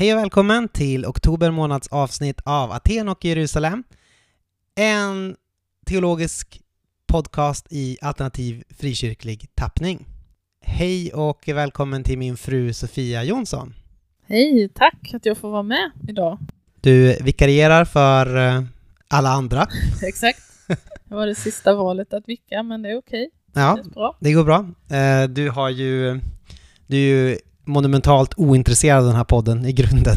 Hej och välkommen till oktober månads avsnitt av Aten och Jerusalem. En teologisk podcast i alternativ frikyrklig tappning. Hej och välkommen till min fru Sofia Jonsson. Hej, tack att jag får vara med idag. Du vikarierar för eh, alla andra. Exakt. Det var det sista valet att vicka, men det är okej. Ja, Det det går bra. Eh, Du har ju... Du är ju monumentalt ointresserad av den här podden i grunden.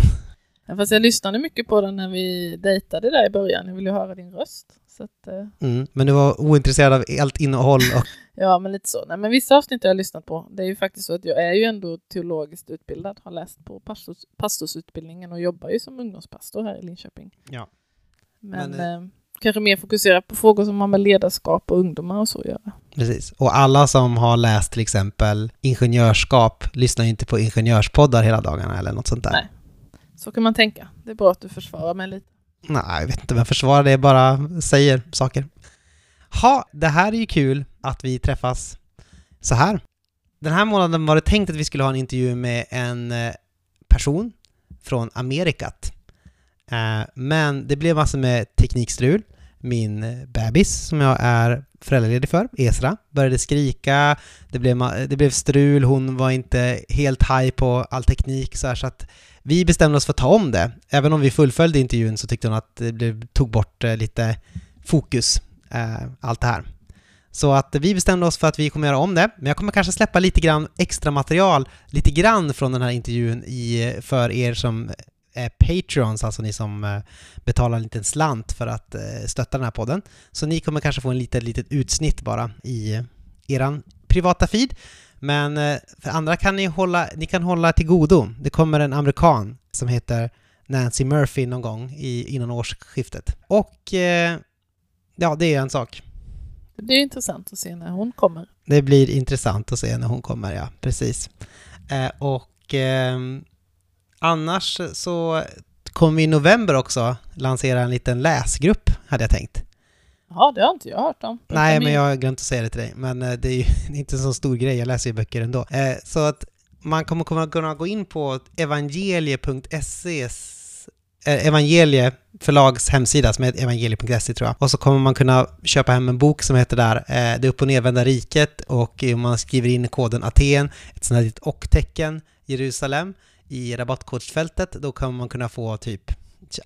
Ja, Fast jag lyssnade mycket på den när vi dejtade där i början. Jag ville ju höra din röst. Så att, eh, Mm. Men du var ointresserad av allt innehåll och... ja, men lite så. Nej, men vissa avsnitt har jag lyssnat på. Det är ju faktiskt så att jag är ju ändå teologiskt utbildad. Har läst på pastors, pastorsutbildningen och jobbar ju som ungdomspastor här i Linköping. Ja. Men, Men, eh, kanske mer fokuserat på frågor som har med ledarskap och ungdomar och så att göra. Precis. Och alla som har läst till exempel ingenjörskap lyssnar ju inte på ingenjörspoddar hela dagarna eller något sånt där. Nej. Så kan man tänka. Det är bra att du försvarar mig lite. Nej, jag vet inte jag försvarar det, bara säger saker. Ha, det här är ju kul att vi träffas så här. Den här månaden var det tänkt att vi skulle ha en intervju med en eh, person från Amerikat. Eh, men det blev massor med teknikstrul. Min bebis, som jag är föräldraledig för, Esra, började skrika. Det blev, det blev strul, hon var inte helt high på all teknik så, här, så att vi bestämde oss för att ta om det. Även om vi fullföljde intervjun så tyckte hon att det blev, tog bort eh, lite fokus, eh, allt det här. Så att vi bestämde oss för att vi kommer göra om det, men jag kommer kanske släppa lite grann extra material, lite grann från den här intervjun i, för er som är Patreons, alltså ni som eh, betalar en liten slant för att eh, stötta den här podden. Så ni kommer kanske få en litet, litet utsnitt bara i eran privata feed. Men eh, för andra kan ni hålla, ni kan hålla till godo. Det kommer en amerikan som heter Nancy Murphy någon gång i, innan årsskiftet. Och eh, ja, det är en sak. Det blir intressant att se när hon kommer. Det blir intressant att se när hon kommer, ja, precis. Eh, och ehm, annars så kommer vi i november också lansera en liten läsgrupp, hade jag tänkt. Ja, det har inte jag hört om. Nej, men jag har glömt att säga det till dig. Men eh, det är ju inte en så stor grej, jag läser ju böcker ändå. Eh, Så att man kommer kunna gå in på evangelie.se eh, Evangelie förlags hemsida som heter evangelie.se tror jag. Och så kommer man kunna köpa hem en bok som heter där eh, Det upp och nervända riket och man skriver in koden Aten, ett sånt här litet och-tecken, Jerusalem i rabattkodsfältet, då kommer man kunna få typ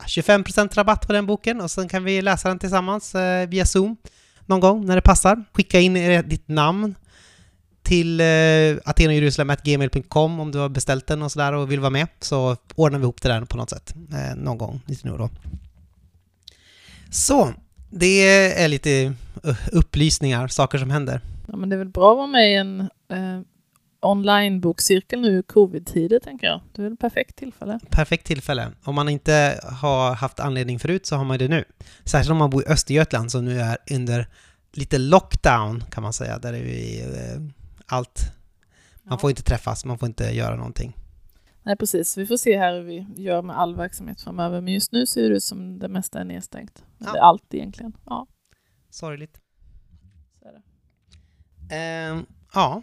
25% rabatt på den boken och sen kan vi läsa den tillsammans eh, via Zoom någon gång när det passar. Skicka in ditt namn till eh, atenajerusalem.gmail.com om du har beställt den och sådär och vill vara med så ordnar vi ihop det där på något sätt eh, någon gång lite nu och då. Så, det är lite upplysningar, saker som händer. Ja, men det är väl bra att vara med i en eh, online-bokcirkel nu i covid-tider, tänker jag. Det är väl ett perfekt tillfälle. Perfekt tillfälle. Om man inte har haft anledning förut så har man det nu. Särskilt om man bor i Östergötland som nu är under lite lockdown kan man säga, där det är eh, allt. Man får inte träffas, man får inte göra någonting. Nej, precis. Vi får se här hur vi gör med all verksamhet framöver. Men just nu ser det ut som det mesta är nedstängt. Ja. Eller allt egentligen. Ja, Sorgligt. så är det. Ehm, ja.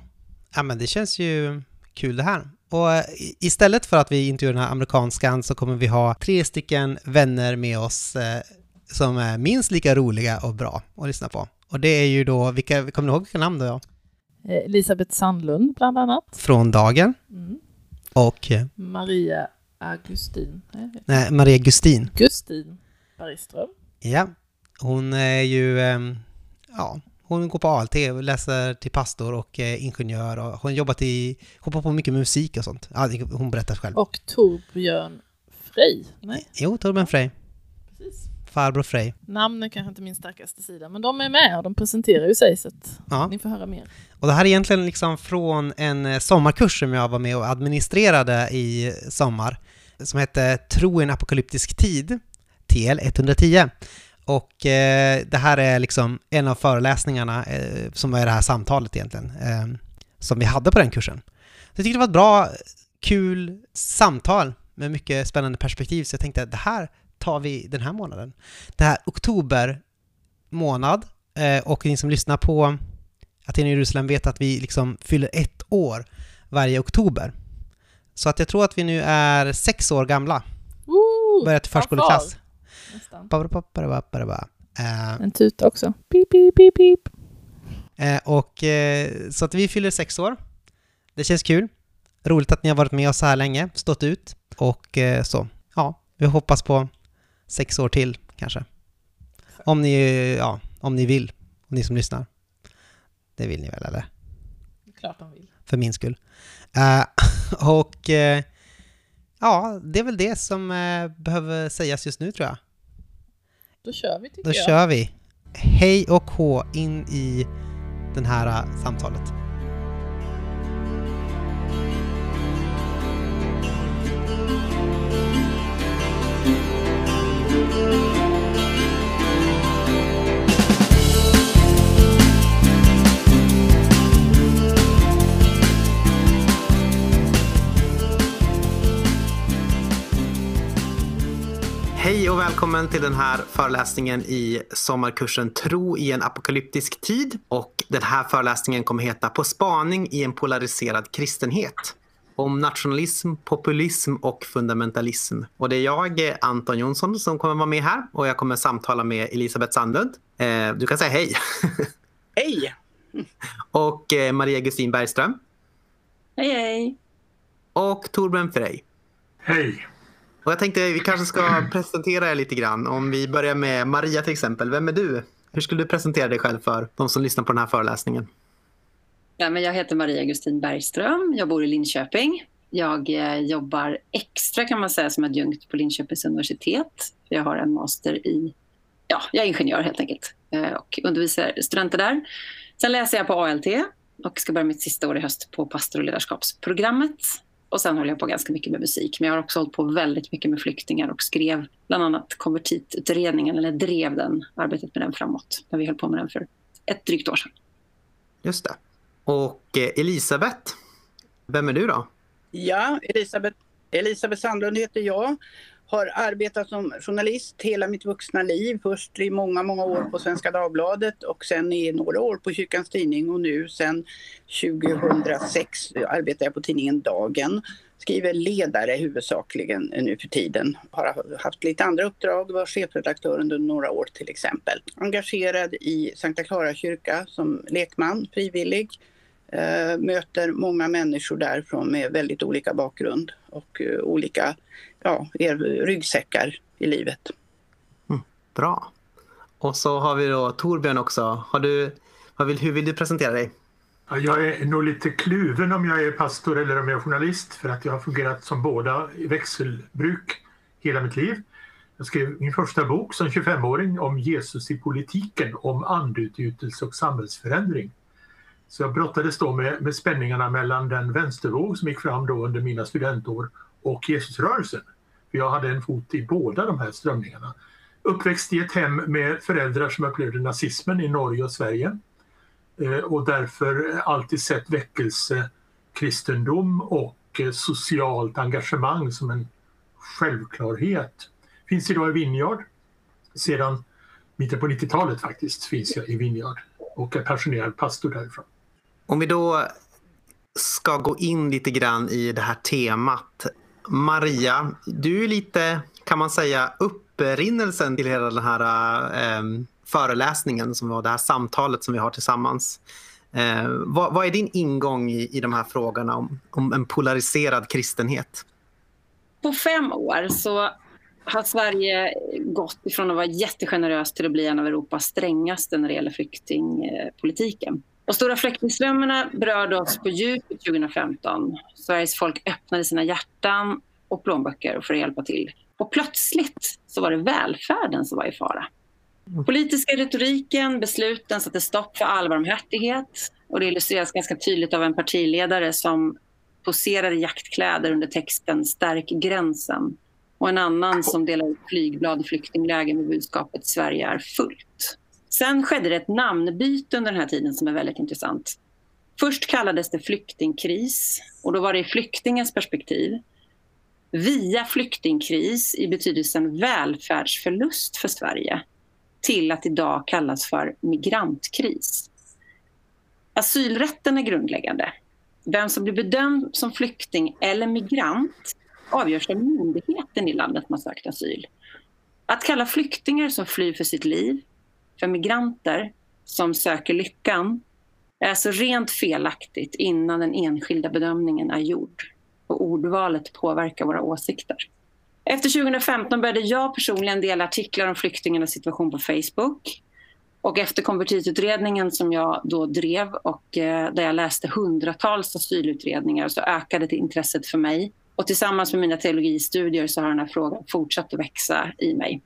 Ja, men det känns ju kul det här. Och eh, istället för att vi intervjuar den här amerikanskan så kommer vi ha tre stycken vänner med oss eh, som är minst lika roliga och bra att lyssna på. Och det är ju då, vilka, kommer ni ihåg vilka namn då? Ja? Eh, Elisabeth Sandlund, bland annat. Från Dagen Mm. och eh, Maria Augustin. Nej, Maria Gustin. Gustin Bergström. Ja, hon är ju, ehm, ja, hon går på ALT läser till pastor och eh, ingenjör och hon jobbat i, hon på mycket musik och sånt. Ja, hon berättar själv. Och Torbjörn Frey. Nej, Jo, Torben Frey. precis. Farbror Frey. Namnen kanske inte min starkaste sida, men de är med och de presenterar ju sig så att Ja. ni får höra mer. Och det här är egentligen liksom från en eh, sommarkurs som jag var med och administrerade i sommar, som hette Tro i en apokalyptisk tid, TL 110. Och eh, det här är liksom en av föreläsningarna, eh, som är det här samtalet egentligen, eh, som vi hade på den kursen. Så jag tyckte det var ett bra, kul samtal med mycket spännande perspektiv, så jag tänkte att det här tar vi den här månaden. Det här oktober månad, eh, och ni som lyssnar på Aten och Jerusalem vet att vi liksom fyller ett år varje oktober. Så att jag tror att vi nu är sex år gamla. Woo! Börjat i förskoleklass. Nästan. Eh, En tuta också. Pip, pip, pip, pip. eh, och eh, så att vi fyller sex år. Det känns kul. Roligt att ni har varit med oss så här länge, stått ut och eh, så. Ja, vi hoppas på sex år till kanske. Om ni, ja, om ni vill, om ni som lyssnar. Det vill ni väl eller? Klart de vill. För min skull. Eh, och eh, ja, det är väl det som eh, behöver sägas just nu tror jag. Då kör vi tycker Då jag. kör vi. Hej och hå in i det här eh, samtalet. Hej och välkommen till den här föreläsningen i sommarkursen Tro i en apokalyptisk tid. Och den här föreläsningen kommer heta På spaning i en polariserad kristenhet. Om nationalism, populism och fundamentalism. Och det är jag, Anton Jonsson, som kommer vara med här och jag kommer samtala med Elisabeth Sandlund. Eh, du kan säga hej. Hej! och eh, Maria Gustin Bergström. Hej hej! Och Torbjörn Frey. Hej! Och jag tänkte vi kanske ska presentera er lite grann. Om vi börjar med Maria till exempel. Vem är du? Hur skulle du presentera dig själv för de som lyssnar på den här föreläsningen? Ja, men jag heter Maria Augustin Bergström. Jag bor i Linköping. Jag eh, jobbar extra kan man säga som adjunkt på Linköpings universitet. Jag har en master i, ja, jag är ingenjör helt enkelt eh, och undervisar studenter där. Sen läser jag på ALT och ska börja mitt sista år i höst på pastor och ledarskapsprogrammet. Och sen håller jag på ganska mycket med musik. Men jag har också hållit på väldigt mycket med flyktingar och skrev bland annat konvertitutredningen, eller drev den, arbetet med den framåt. När vi höll på med den för ett drygt år sedan. Just det. Och eh, Elisabeth, vem är du då? Ja, Elisabeth, Elisabeth Sandlund heter jag. Har arbetat som journalist hela mitt vuxna liv. Först i många, många år på Svenska Dagbladet och sen i några år på Kyrkans Tidning och nu sen 2006 arbetar jag på tidningen Dagen. Skriver ledare huvudsakligen nu för tiden. Har haft lite andra uppdrag, var chefredaktör under några år till exempel. Engagerad i Sankta Clara kyrka som lekman, frivillig. Eh, möter många människor därifrån med väldigt olika bakgrund och eh, olika ja, er, ryggsäckar i livet. Bra. Och så har vi då Torbjörn också. Har du, vill, hur vill du presentera dig? Ja, Jag är nog lite kluven om jag är pastor eller om jag är journalist för att jag har fungerat som båda i växelbruk hela mitt liv. Jag skrev min första bok som 25-åring om Jesus i politiken, om andutgjutelse och samhällsförändring. Så jag brottades då med, med spänningarna mellan den vänstervåg som gick fram då under mina studentår och Jesusrörelsen. För jag hade en fot i båda de här strömningarna. Uppväxt i ett hem med föräldrar som upplevde nazismen i Norge och Sverige. Eh, och därför alltid sett väckelse, kristendom och eh, socialt engagemang som en självklarhet. Finns idag i Vinjard. Sedan mitten på 90-talet faktiskt finns jag i Vinjard. och är passionerad pastor därifrån. Om vi då ska gå in lite grann i det här temat. Maria, du är lite, kan man säga, upprinnelsen till hela den här eh, föreläsningen, som var det här samtalet som vi har tillsammans. Eh, vad, vad är din ingång i, i de här frågorna om, om en polariserad kristenhet? På fem år så har Sverige gått ifrån att vara jättegeneröst till att bli en av Europas strängaste när det gäller flyktingpolitiken. De stora flyktingströmmarna berörde oss på djupet 2015. Sveriges folk öppnade sina hjärtan och plånböcker för att hjälpa till. Och plötsligt så var det välfärden som var i fara. Politiska retoriken, besluten satte stopp för all barmhärtighet. Och det illustreras ganska tydligt av en partiledare som poserade jaktkläder under texten “Stärk gränsen” och en annan som delade ut flygblad i flyktingläger med budskapet “Sverige är fullt”. Sen skedde det ett namnbyte under den här tiden som är väldigt intressant. Först kallades det flyktingkris och då var det i flyktingens perspektiv. Via flyktingkris i betydelsen välfärdsförlust för Sverige till att idag kallas för migrantkris. Asylrätten är grundläggande. vem som blir bedömd som flykting eller migrant avgörs av myndigheten i landet man sökt asyl. Att kalla flyktingar som flyr för sitt liv för migranter som söker lyckan är alltså rent felaktigt innan den enskilda bedömningen är gjord och ordvalet påverkar våra åsikter. Efter 2015 började jag personligen dela artiklar om flyktingarnas situation på Facebook. Och efter konvertitutredningen som jag då drev och eh, där jag läste hundratals asylutredningar så ökade det intresset för mig. Och tillsammans med mina teologistudier så har den här frågan fortsatt att växa i mig.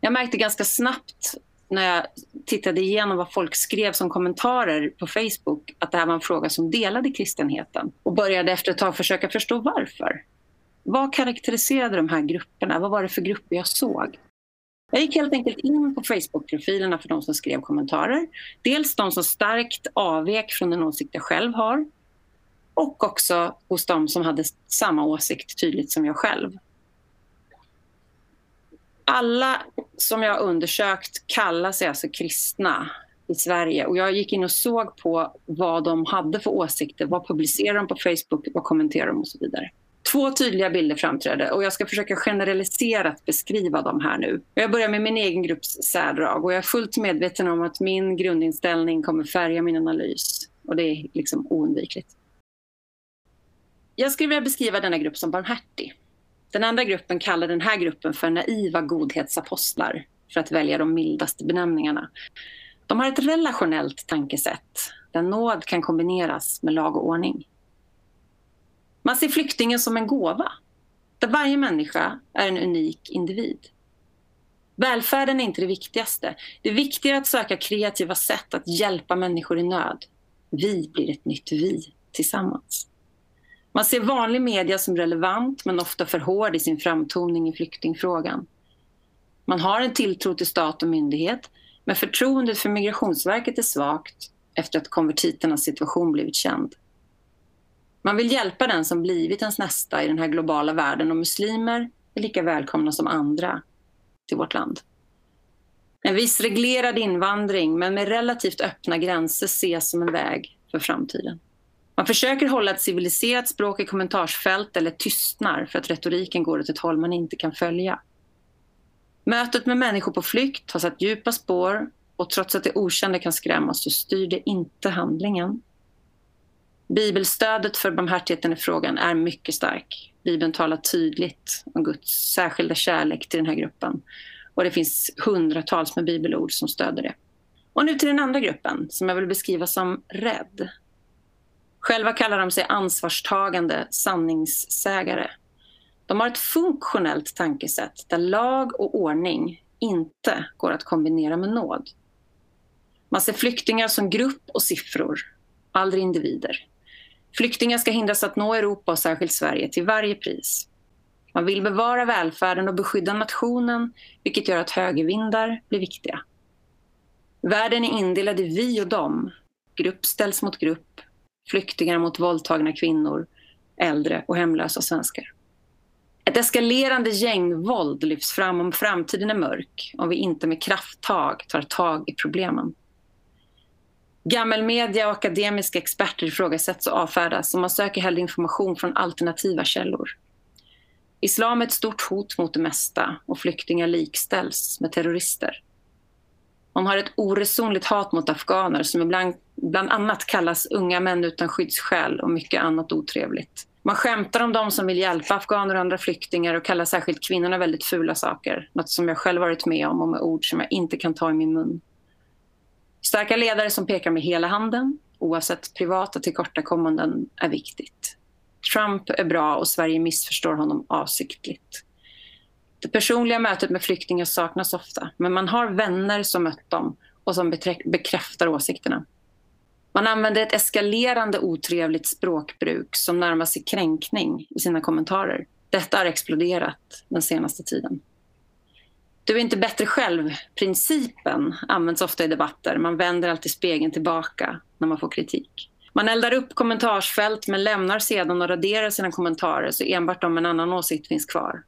Jag märkte ganska snabbt när jag tittade igenom vad folk skrev som kommentarer på Facebook att det här var en fråga som delade kristenheten och började efter ett tag försöka förstå varför. Vad karaktäriserade de här grupperna? Vad var det för grupper jag såg? Jag gick helt enkelt in på Facebook-profilerna för de som skrev kommentarer. Dels de som starkt avvek från den åsikt jag själv har och också hos de som hade samma åsikt tydligt som jag själv. Alla som jag undersökt kallar sig alltså kristna i Sverige. Och jag gick in och såg på vad de hade för åsikter. Vad publicerade de på Facebook? Vad kommenterade de och så vidare. Två tydliga bilder framträdde och jag ska försöka generaliserat beskriva dem här nu. Jag börjar med min egen grupps särdrag och jag är fullt medveten om att min grundinställning kommer färga min analys. Och det är liksom oundvikligt. Jag skulle vilja beskriva denna grupp som barmhärtig. Den andra gruppen kallar den här gruppen för naiva godhetsapostlar för att välja de mildaste benämningarna. De har ett relationellt tankesätt där nåd kan kombineras med lag och ordning. Man ser flyktingen som en gåva där varje människa är en unik individ. Välfärden är inte det viktigaste. Det är viktigare att söka kreativa sätt att hjälpa människor i nöd. Vi blir ett nytt vi tillsammans. Man ser vanlig media som relevant men ofta för hård i sin framtoning i flyktingfrågan. Man har en tilltro till stat och myndighet men förtroendet för Migrationsverket är svagt efter att konvertiternas situation blivit känd. Man vill hjälpa den som blivit ens nästa i den här globala världen och muslimer är lika välkomna som andra till vårt land. En viss reglerad invandring men med relativt öppna gränser ses som en väg för framtiden. Man försöker hålla ett civiliserat språk i kommentarsfält eller tystnar för att retoriken går åt ett håll man inte kan följa. Mötet med människor på flykt har satt djupa spår och trots att det okända kan skrämma så styr det inte handlingen. Bibelstödet för barmhärtigheten i frågan är mycket stark. Bibeln talar tydligt om Guds särskilda kärlek till den här gruppen. Och det finns hundratals med bibelord som stöder det. Och nu till den andra gruppen som jag vill beskriva som rädd. Själva kallar de sig ansvarstagande sanningssägare. De har ett funktionellt tankesätt där lag och ordning inte går att kombinera med nåd. Man ser flyktingar som grupp och siffror, aldrig individer. Flyktingar ska hindras att nå Europa och särskilt Sverige till varje pris. Man vill bevara välfärden och beskydda nationen vilket gör att högervindar blir viktiga. Världen är indelad i vi och dem. Grupp ställs mot grupp. Flyktingar mot våldtagna kvinnor, äldre och hemlösa svenskar. Ett eskalerande gängvåld lyfts fram om framtiden är mörk om vi inte med krafttag tar tag i problemen. Gammelmedia och akademiska experter ifrågasätts och avfärdas och man söker hellre information från alternativa källor. Islam är ett stort hot mot det mesta och flyktingar likställs med terrorister. Man har ett oresonligt hat mot afghaner som ibland bland annat kallas unga män utan skyddsskäl och mycket annat otrevligt. Man skämtar om de som vill hjälpa afghaner och andra flyktingar och kallar särskilt kvinnorna väldigt fula saker. Något som jag själv varit med om och med ord som jag inte kan ta i min mun. Starka ledare som pekar med hela handen, oavsett privata tillkortakommanden, är viktigt. Trump är bra och Sverige missförstår honom avsiktligt. Det personliga mötet med flyktingar saknas ofta, men man har vänner som mött dem och som bekräftar åsikterna. Man använder ett eskalerande otrevligt språkbruk som närmar sig kränkning i sina kommentarer. Detta har exploderat den senaste tiden. Du är inte bättre själv-principen används ofta i debatter. Man vänder alltid spegeln tillbaka när man får kritik. Man eldar upp kommentarsfält men lämnar sedan och raderar sina kommentarer så enbart om en annan åsikt finns kvar.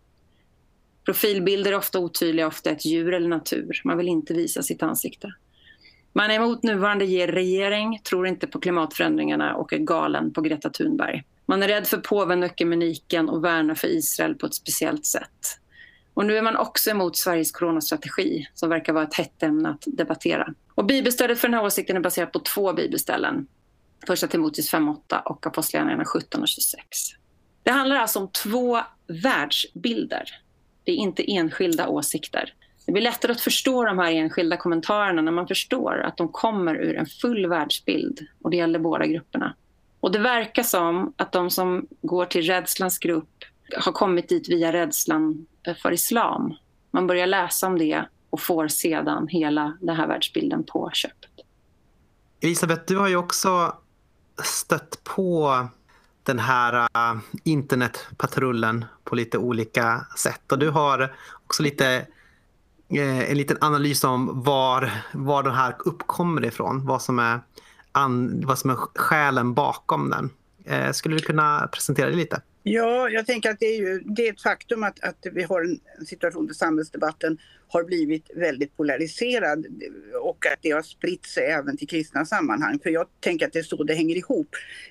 Profilbilder är ofta otydliga, ofta ett djur eller natur. Man vill inte visa sitt ansikte. Man är emot nuvarande regering, tror inte på klimatförändringarna och är galen på Greta Thunberg. Man är rädd för påven och ekumeniken och värnar för Israel på ett speciellt sätt. Och nu är man också emot Sveriges coronastrategi som verkar vara ett hett ämne att debattera. Och bibelstödet för den här åsikten är baserat på två bibelställen. Första Timoteus 5.8 och Apostlagärningarna 17 och 26. Det handlar alltså om två världsbilder. Det är inte enskilda åsikter. Det blir lättare att förstå de här enskilda kommentarerna när man förstår att de kommer ur en full världsbild och det gäller båda grupperna. Och det verkar som att de som går till rädslans grupp har kommit dit via rädslan för islam. Man börjar läsa om det och får sedan hela den här världsbilden på köpet. Elisabeth, du har ju också stött på den här uh, internetpatrullen på lite olika sätt. Och du har också lite, uh, en liten analys om var, var den här uppkommer ifrån. Vad som är, an, vad som är skälen bakom den. Uh, skulle du kunna presentera det lite? Ja, jag tänker att det är, ju, det är ett faktum att, att vi har en situation där samhällsdebatten har blivit väldigt polariserad och att det har spritt sig även till kristna sammanhang. För jag tänker att det är så det hänger ihop.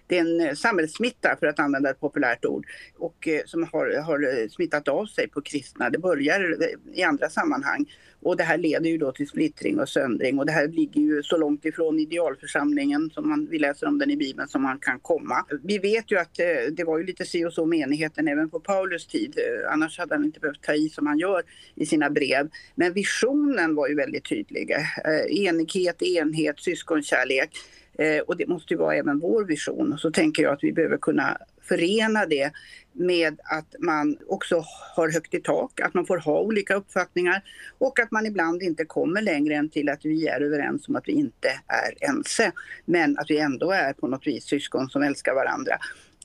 Det är en eh, samhällssmitta, för att använda ett populärt ord, och, eh, som har, har eh, smittat av sig på kristna. Det börjar i andra sammanhang och det här leder ju då till splittring och söndring och det här ligger ju så långt ifrån idealförsamlingen som man, vi läser om den i Bibeln som man kan komma. Vi vet ju att eh, det var ju lite si och så med enigheten även på Paulus tid. Eh, annars hade han inte behövt ta i som han gör i sina brev. Men visionen var ju väldigt tydlig. Eh, enighet, enhet, syskonkärlek. Eh, och det måste ju vara även vår vision. Så tänker jag att vi behöver kunna förena det med att man också har högt i tak, att man får ha olika uppfattningar och att man ibland inte kommer längre än till att vi är överens om att vi inte är ense. Men att vi ändå är på något vis syskon som älskar varandra.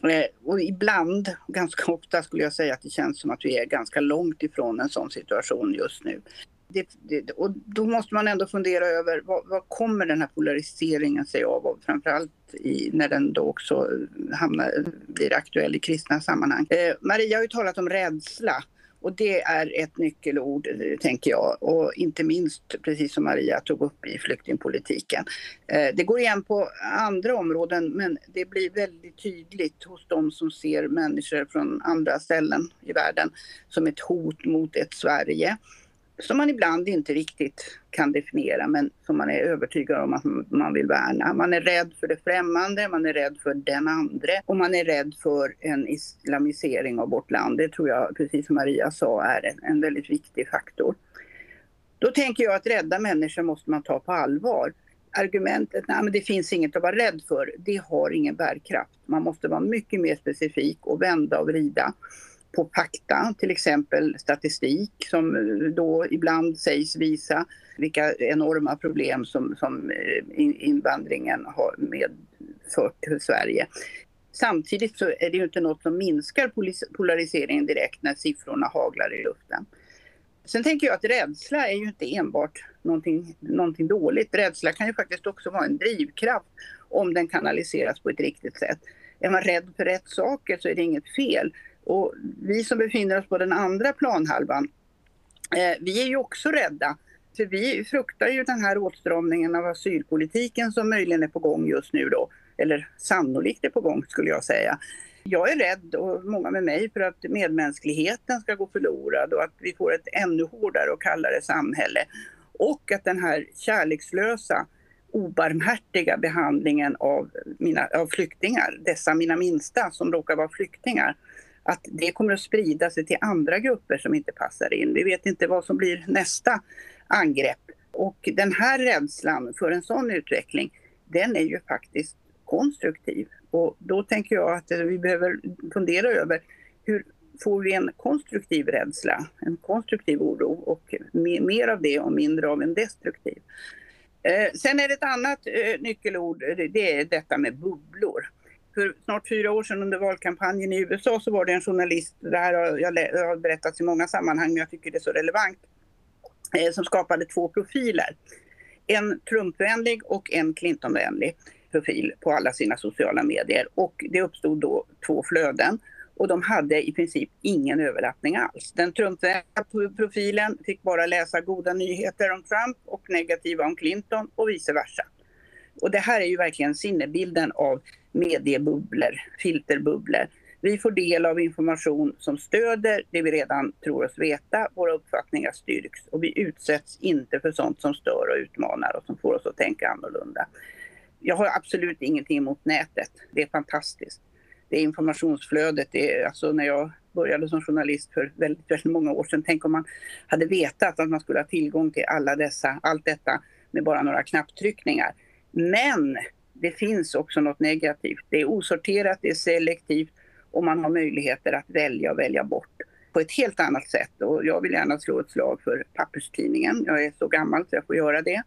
Eh, och ibland, ganska ofta skulle jag säga att det känns som att vi är ganska långt ifrån en sån situation just nu. Det, det, och då måste man ändå fundera över vad, vad kommer den här polariseringen sig av? Och framförallt i, när den då också hamnar, blir aktuell i kristna sammanhang. Eh, Maria har ju talat om rädsla. Och det är ett nyckelord, eh, tänker jag. Och inte minst, precis som Maria tog upp i flyktingpolitiken. Eh, det går igen på andra områden, men det blir väldigt tydligt hos de som ser människor från andra ställen i världen som ett hot mot ett Sverige som man ibland inte riktigt kan definiera men som man är övertygad om att man vill värna. Man är rädd för det främmande, man är rädd för den andre och man är rädd för en islamisering av vårt land. Det tror jag, precis som Maria sa, är en väldigt viktig faktor. Då tänker jag att rädda människor måste man ta på allvar. Argumentet att det finns inget att vara rädd för, det har ingen bärkraft. Man måste vara mycket mer specifik och vända och vrida på fakta, till exempel statistik som eh, då ibland sägs visa vilka enorma problem som, som eh, invandringen har medfört för Sverige. Samtidigt så är det ju inte något som minskar polariseringen direkt när siffrorna haglar i luften. Sen tänker jag att rädsla är ju inte enbart någonting, någonting dåligt. Rädsla kan ju faktiskt också vara en drivkraft om den kanaliseras på ett riktigt sätt. Är man rädd för rätt saker så är det inget fel. Och vi som befinner oss på den andra planhalvan, eh, vi är ju också rädda. För vi fruktar ju den här åtstramningen av asylpolitiken som möjligen är på gång just nu då. Eller sannolikt är på gång skulle jag säga. Jag är rädd, och många med mig, för att medmänskligheten ska gå förlorad och att vi får ett ännu hårdare och kallare samhälle. Och att den här kärlekslösa, obarmhärtiga behandlingen av, mina, av flyktingar, dessa mina minsta som råkar vara flyktingar, att det kommer att sprida sig till andra grupper som inte passar in. Vi vet inte vad som blir nästa angrepp. Och den här rädslan för en sån utveckling, den är ju faktiskt konstruktiv. Och då tänker jag att vi behöver fundera över hur får vi en konstruktiv rädsla, en konstruktiv oro och mer av det och mindre av en destruktiv. Eh, sen är det ett annat eh, nyckelord, det är detta med bubblor för snart fyra år sedan under valkampanjen i USA så var det en journalist, det här har jag har berättats i många sammanhang men jag tycker det är så relevant, eh, som skapade två profiler. En Trumpvänlig och en Clintonvänlig profil på alla sina sociala medier och det uppstod då två flöden och de hade i princip ingen överlappning alls. Den Trumpvänliga profilen fick bara läsa goda nyheter om Trump och och negativa om Clinton och vice versa. Och det här är ju verkligen sinnebilden av mediebubblor, filterbubblor. Vi får del av information som stöder det vi redan tror oss veta, våra uppfattningar styrks och vi utsätts inte för sånt som stör och utmanar och som får oss att tänka annorlunda. Jag har absolut ingenting emot nätet, det är fantastiskt. Det är informationsflödet, det är, alltså när jag började som journalist för väldigt, väldigt många år sedan, tänk om man hade vetat att man skulle ha tillgång till alla dessa, allt detta med bara några knapptryckningar. Men det finns också något negativt. Det är osorterat, det är selektivt och man har möjligheter att välja och välja bort på ett helt annat sätt. Och jag vill gärna slå ett slag för papperstidningen. Jag är så gammal så jag får göra det.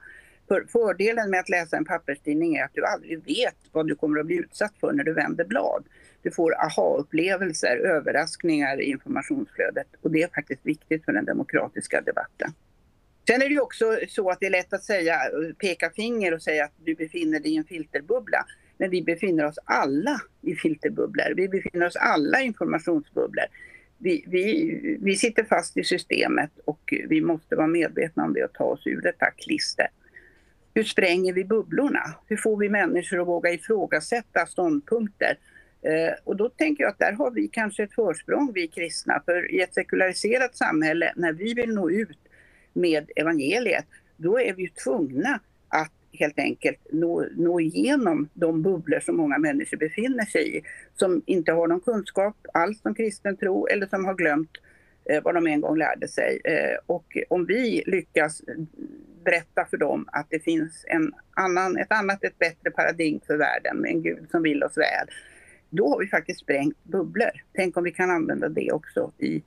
För fördelen med att läsa en papperstidning är att du aldrig vet vad du kommer att bli utsatt för när du vänder blad. Du får aha-upplevelser, överraskningar i informationsflödet och det är faktiskt viktigt för den demokratiska debatten. Sen är det ju också så att det är lätt att säga, peka finger och säga att du befinner dig i en filterbubbla. Men vi befinner oss alla i filterbubblor. Vi befinner oss alla i informationsbubblor. Vi, vi, vi sitter fast i systemet och vi måste vara medvetna om det och ta oss ur detta klister. Hur spränger vi bubblorna? Hur får vi människor att våga ifrågasätta ståndpunkter? Eh, och då tänker jag att där har vi kanske ett försprång, vi kristna. För i ett sekulariserat samhälle, när vi vill nå ut med evangeliet, då är vi tvungna att helt enkelt nå, nå igenom de bubblor som många människor befinner sig i. Som inte har någon kunskap alls om kristen tro eller som har glömt eh, vad de en gång lärde sig. Eh, och om vi lyckas berätta för dem att det finns en annan, ett annat, ett bättre paradigm för världen med en Gud som vill oss väl. Då har vi faktiskt sprängt bubblor. Tänk om vi kan använda det också i,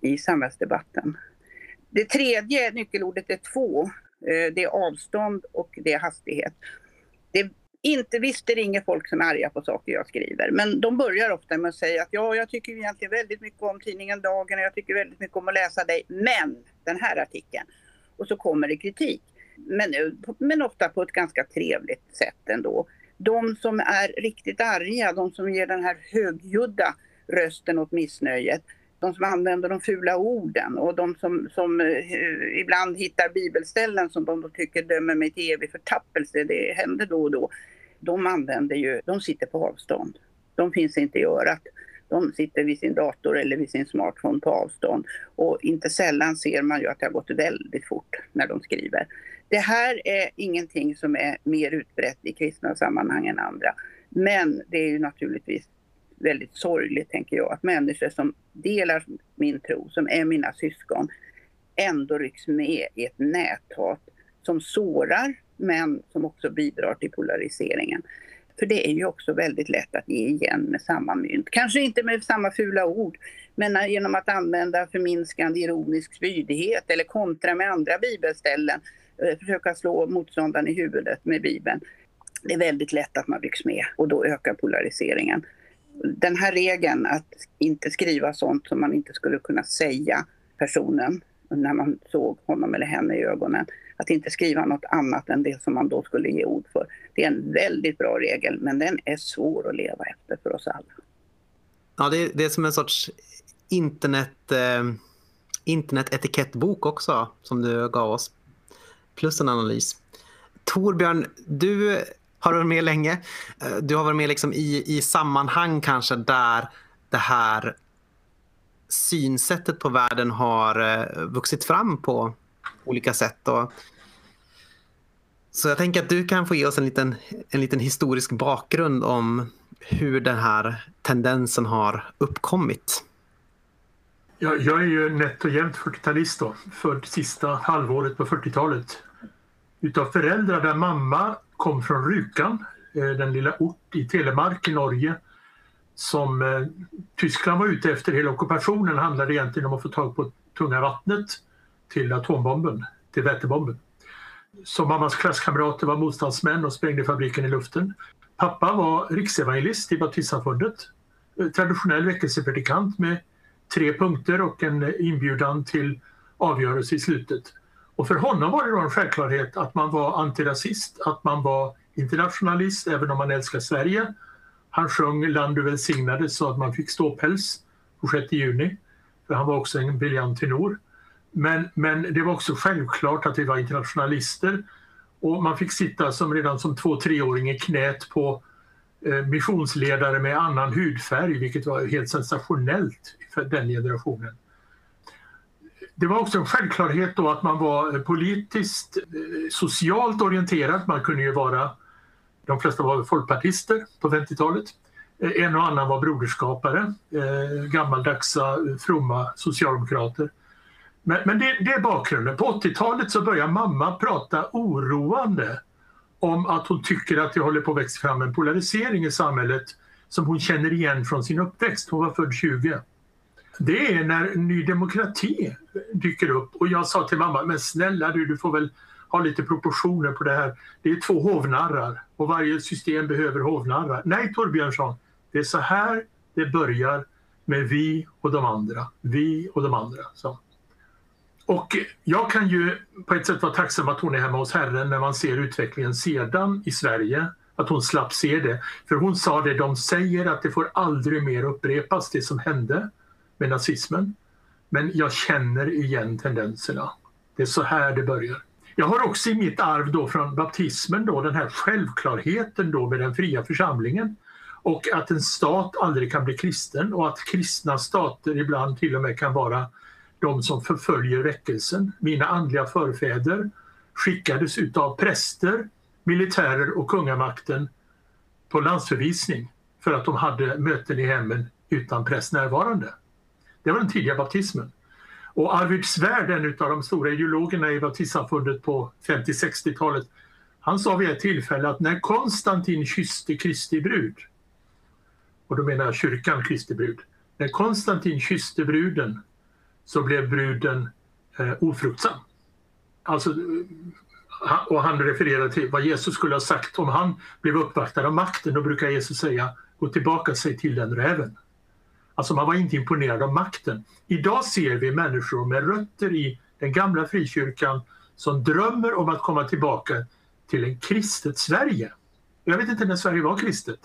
i samhällsdebatten. Det tredje nyckelordet är två. Eh, det är avstånd och det är hastighet. Det inte visst ringer folk som är arga på saker jag skriver, men de börjar ofta med att säga att ja, jag tycker egentligen väldigt mycket om tidningen Dagen och jag tycker väldigt mycket om att läsa dig, men den här artikeln. Och så kommer det kritik. Men, eh, men ofta på ett ganska trevligt sätt ändå. De som är riktigt arga, de som ger den här högljudda rösten åt missnöjet, de som använder de fula orden och de som, som eh, ibland hittar bibelställen som de tycker dömer mig till evig förtappelse, det händer då och då. De använder ju, de sitter på avstånd. De finns inte i örat. De sitter vid sin dator eller vid sin smartphone på avstånd. Och inte sällan ser man ju att det har gått väldigt fort när de skriver. Det här är ingenting som är mer utbrett i kristna sammanhang än andra. Men det är ju naturligtvis väldigt sorgligt, tänker jag, att människor som delar min tro, som är mina syskon, ändå rycks med i ett näthat som sårar, men som också bidrar till polariseringen. För det är ju också väldigt lätt att ge igen med samma mynt. Kanske inte med samma fula ord, men genom att använda förminskande ironisk spydighet eller kontra med andra bibelställen, eh, försöka slå motståndaren i huvudet med bibeln. Det är väldigt lätt att man rycks med och då ökar polariseringen den här regeln att inte skriva sånt som man inte skulle kunna säga personen när man såg honom eller henne i ögonen. Att inte skriva något annat än det som man då skulle ge ord för. Det är en väldigt bra regel men den är svår att leva efter för oss alla. Ja, det är, det är som en sorts internet, eh, internetetikettbok också som du gav oss. Plus en analys. Torbjörn, du har du varit med länge. Eh, du har varit med liksom i, i sammanhang kanske där det här synsättet på världen har eh, vuxit fram på olika sätt. Och så jag tänker att du kan få ge oss en liten, en liten historisk bakgrund om hur den här tendensen har uppkommit. Jag, jag är ju nätt och jämnt 40-talist då, sista halvåret på 40-talet. Utav föräldrar där mamma kom från Rjukan, eh, den lilla ort i Telemark i Norge som eh, Tyskland var ute efter hela ockupationen handlade egentligen om att få tag på tunga vattnet till atombomben, till vätebomben. Så mammas klasskamrater var motståndsmän och sprängde fabriken i luften. Pappa var riksevangelist i Baptistsamfundet, eh, traditionell väckelsepredikant med tre punkter och en inbjudan till avgörelse i slutet. Och för honom var det då en självklarhet att man var antirasist, att man var internationalist även om man älskar Sverige. Han sjöng Land du välsignade så att man fick ståpäls på 6 juni. För han var också en briljant tenor. Men, men det var också självklart att vi var internationalister och man fick sitta som redan som två treåring i knät på eh, missionsledare med annan hudfärg, vilket var helt sensationellt för den generationen. Det var också en självklarhet då att man var eh, politiskt, eh, socialt orienterad. Man kunde ju vara, de flesta var folkpartister på 50-talet. Eh, en och annan var broderskapare, gammaldagsa fromma socialdemokrater. Men, men det, det, är bakgrunden. På 80-talet så börjar mamma prata oroande om att hon tycker att det håller på att växa fram en polarisering i samhället som hon känner igen från sin uppväxt. Hon var född 20. Det är när Ny Demokrati dyker upp och jag sa till mamma, men snälla du, du får väl ha lite proportioner på det här. Det är två hovnarrar och varje system behöver hovnarrar. Nej Torbjörnsson, det är så här det börjar med vi och de andra. Vi och de andra. Så. Och jag kan ju på ett sätt vara tacksam att hon är hemma hos Herren när man ser utvecklingen sedan i Sverige. Att hon slapp se det. För hon sa det, de säger att det får aldrig mer upprepas det som hände med nazismen. Men jag känner igen tendenserna. Det är så här det börjar. Jag har också i mitt arv då från baptismen då den här självklarheten då med den fria församlingen och att en stat aldrig kan bli kristen och att kristna stater ibland till och med kan vara de som förföljer väckelsen. Mina andliga förfäder skickades utav präster, militärer och kungamakten på landsförvisning för att de hade möten i hemmen utan präst närvarande. Det var den tidiga baptismen. Och Arvid Svärd, en av de stora ideologerna i baptistsamfundet på 50-60-talet, han sa vid ett tillfälle att när Konstantin kysste Kristi brud, och då menar jag kyrkan Kristi brud, när Konstantin kysste bruden så blev bruden eh, ofruktsam. Alltså, eh, och han refererar till vad Jesus skulle ha sagt om han blev uppvaktad av makten. Då brukar Jesus säga gå tillbaka sig till den räven. Alltså man var inte imponerad av makten. Idag ser vi människor med rötter i den gamla frikyrkan som drömmer om att komma tillbaka till en kristet Sverige. Jag vet inte när Sverige var kristet.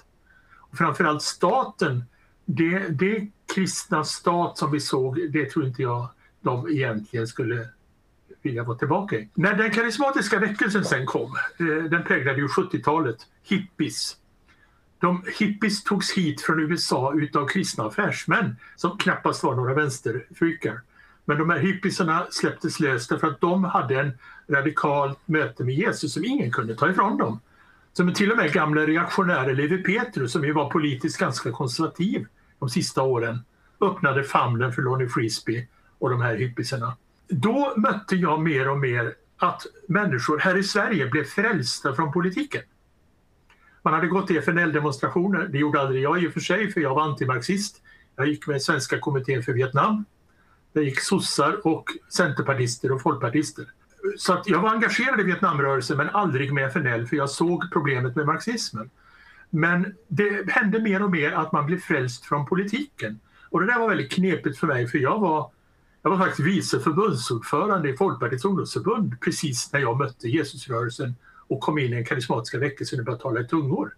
Och framförallt staten det, det kristna stat som vi såg, det tror inte jag de egentligen skulle vilja vara tillbaka i. När den karismatiska väckelsen sen kom, eh, den präglade ju 70-talet, hippies. De hippies togs hit från USA utav kristna affärsmän som knappast var några vänsterfrykar. Men de här hippisarna släpptes lös därför att de hade en radikalt möte med Jesus som ingen kunde ta ifrån dem. Som till och med gamla reaktionärer Levi Petrus som ju var politiskt ganska konservativ de sista åren öppnade famnen för Lonnie Frisbee och de här hippisarna. Då mötte jag mer och mer att människor här i Sverige blev frälsta från politiken. Man hade gått till FNL-demonstrationer, det gjorde aldrig jag i och för sig för jag var antimarxist. Jag gick med Svenska kommittén för Vietnam. Det gick sossar och centerpartister och folkpartister. Så att jag var engagerad i Vietnamrörelsen men aldrig med FNL för jag såg problemet med marxismen. Men det hände mer och mer att man blev frälst från politiken. Och det där var väldigt knepigt för mig för jag var, jag var faktiskt vice förbundsordförande i Folkpartiets ungdomsförbund precis när jag mötte Jesusrörelsen och kom in i den karismatiska väckelsen och började tala i tungor.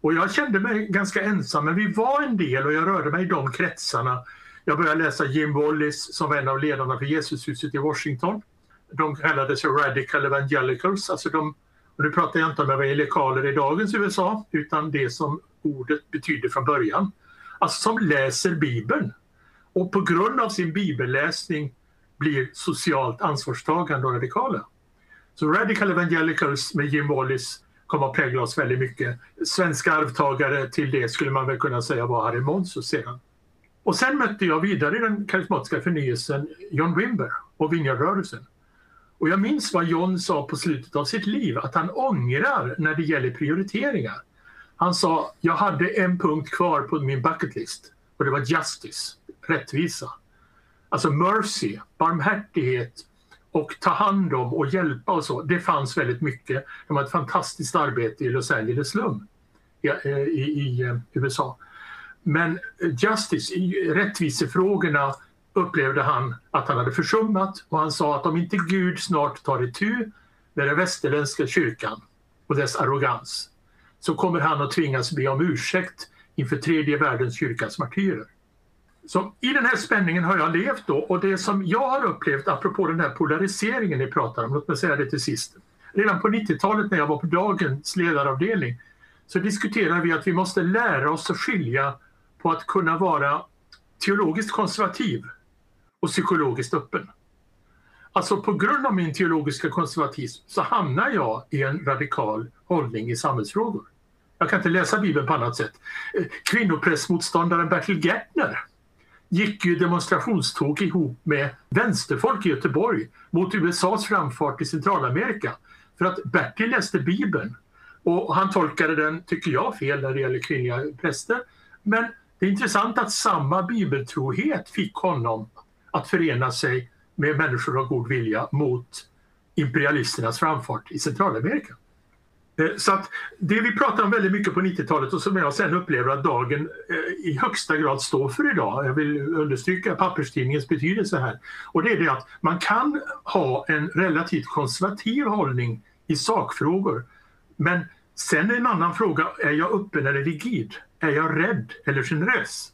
Och jag kände mig ganska ensam, men vi var en del och jag rörde mig i de kretsarna. Jag började läsa Jim Wallis som var en av ledarna för Jesushuset i Washington. De kallade sig Radical Evangelicals, alltså de och nu pratar jag inte om evangelikaler i dagens USA utan det som ordet betyder från början. Alltså som läser Bibeln och på grund av sin bibelläsning blir socialt ansvarstagande och radikala. Så Radical Evangelicals med Jim Wallis kom att prägla oss väldigt mycket. Svenska arvtagare till det skulle man väl kunna säga var Harry Monsus sedan. Och sen mötte jag vidare i den karismatiska förnyelsen John Wimber och Vineyardrörelsen. Och jag minns vad John sa på slutet av sitt liv, att han ångrar när det gäller prioriteringar. Han sa, jag hade en punkt kvar på min bucket list och det var justice, rättvisa. Alltså mercy, barmhärtighet och ta hand om och hjälpa och så. Det fanns väldigt mycket. De har ett fantastiskt arbete i Los Angeles slum eh, i, i, i USA. Men eh, justice, rättvisefrågorna upplevde han att han hade försummat och han sa att om inte Gud snart tar itu med den västerländska kyrkan och dess arrogans så kommer han att tvingas be om ursäkt inför tredje världens kyrkas martyrer. Så I den här spänningen har jag levt då och det som jag har upplevt apropå den här polariseringen ni pratar om, låt mig säga det till sist. Redan på 90-talet när jag var på dagens ledaravdelning så diskuterade vi att vi måste lära oss att skilja på att kunna vara teologiskt konservativ och psykologiskt öppen. Alltså på grund av min teologiska konservatism så hamnar jag i en radikal hållning i samhällsfrågor. Jag kan inte läsa Bibeln på annat sätt. Eh, kvinnoprästmotståndaren Bertil Gärtner gick ju demonstrationståg ihop med vänsterfolk i Göteborg mot USAs framfart i Centralamerika. För att Bertil läste Bibeln och han tolkade den, tycker jag, fel när det gäller kvinnliga präster. Men det är intressant att samma bibeltrohet fick honom att förena sig med människor av god vilja mot imperialisternas framfart i Centralamerika. Eh, så att det vi pratade om väldigt mycket på 90-talet och som jag sen upplever att dagen eh, i högsta grad står för idag, jag vill understryka papperstidningens betydelse här, och det är det att man kan ha en relativt konservativ hållning i sakfrågor. Men sen är en annan fråga, är jag öppen eller rigid? Är jag rädd eller generös?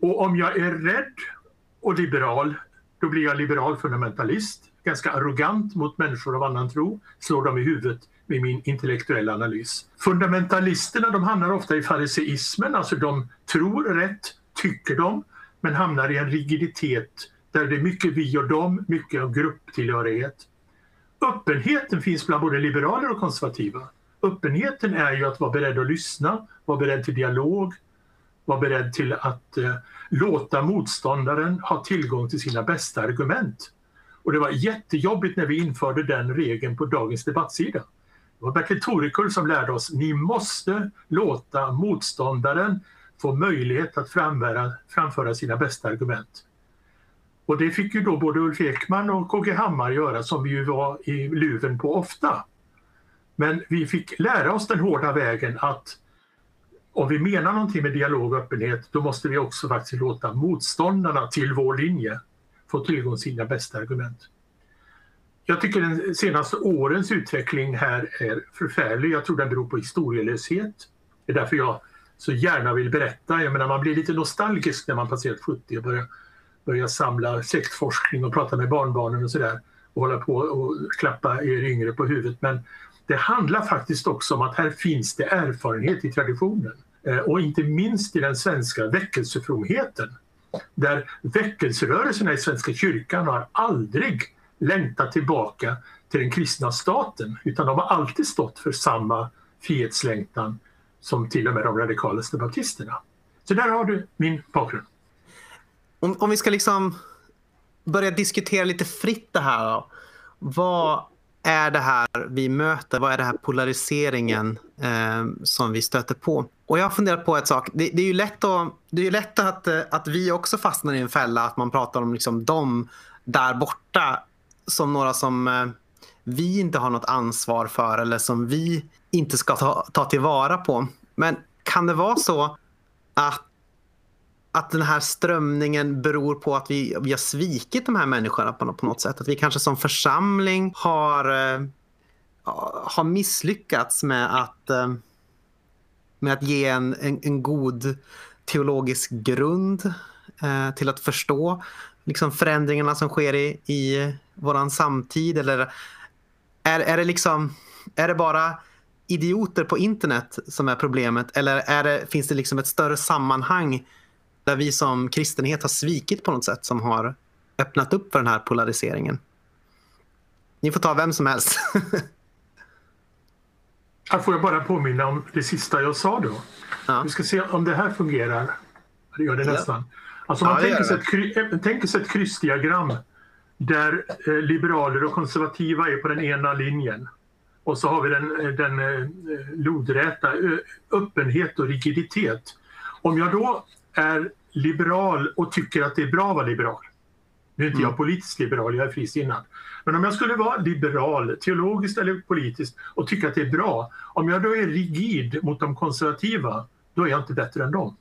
Och om jag är rädd och liberal, då blir jag liberal fundamentalist, ganska arrogant mot människor av annan tro, slår dem i huvudet med min intellektuella analys. Fundamentalisterna de hamnar ofta i fariseismen, alltså de tror rätt, tycker de, men hamnar i en rigiditet där det är mycket vi och dem, mycket av grupptillhörighet. Öppenheten finns bland både liberaler och konservativa. Öppenheten är ju att vara beredd att lyssna, vara beredd till dialog, vara beredd till att eh, låta motståndaren ha tillgång till sina bästa argument. Och det var jättejobbigt när vi införde den regeln på dagens debattsida. Det var Bertil Torekull som lärde oss ni måste låta motståndaren få möjlighet att framföra, framföra sina bästa argument. Och det fick ju då både Ulf Ekman och KG Hammar göra som vi ju var i luven på ofta. Men vi fick lära oss den hårda vägen att om vi menar någonting med dialog och öppenhet då måste vi också faktiskt låta motståndarna till vår linje få tillgång till sina bästa argument. Jag tycker den senaste årens utveckling här är förfärlig. Jag tror den beror på historielöshet. Det är därför jag så gärna vill berätta. Jag menar, man blir lite nostalgisk när man passerat 70 och börjar, börjar samla släktforskning och prata med barnbarnen och sådär och hålla på och klappa er yngre på huvudet. Men det handlar faktiskt också om att här finns det erfarenhet i traditionen eh, och inte minst i den svenska väckelsefromheten där väckelserörelserna i Svenska kyrkan har aldrig längtat tillbaka till den kristna staten utan de har alltid stått för samma frihetslängtan som till och med de radikalaste baptisterna. Så där har du min bakgrund. Om, om vi ska liksom börja diskutera lite fritt det här. Då. Vad är det här vi möter? Vad är det här polariseringen eh, som vi stöter på? Och jag har funderat på ett sak. Det, det, är ju lätt, att, det är lätt att, eh, att vi också fastnar i en fälla. Att man pratar om liksom de där borta som några som eh, vi inte har något ansvar för eller som vi inte ska ta, ta tillvara på. Men kan det vara så att, att den här strömningen beror på att vi, vi har svikit de här människorna på, på något sätt? Att vi kanske som församling har, eh, har misslyckats med att, eh, med att ge en, en, en god teologisk grund eh, till att förstå liksom förändringarna som sker i, i våran samtid? Eller är, är, det liksom, är det bara idioter på internet som är problemet? Eller är det, finns det liksom ett större sammanhang där vi som kristenhet har svikit på något sätt som har öppnat upp för den här polariseringen? Ni får ta vem som helst. Här får jag bara påminna om det sista jag sa då. Ja. Vi ska se om det här fungerar. Det gör det nästan. Alltså man ja, tänker, sig ett, tänker sig ett kryssdiagram där eh, liberaler och konservativa är på den ena linjen. Och så har vi den, eh, den eh, lodräta öppenhet och rigiditet. Om jag då är liberal och tycker att det är bra att vara liberal. Nu är inte mm. jag politiskt liberal, jag är frisinnad. Men om jag skulle vara liberal, teologiskt eller politiskt och tycka att det är bra. Om jag då är rigid mot de konservativa, då är jag inte bättre än dem.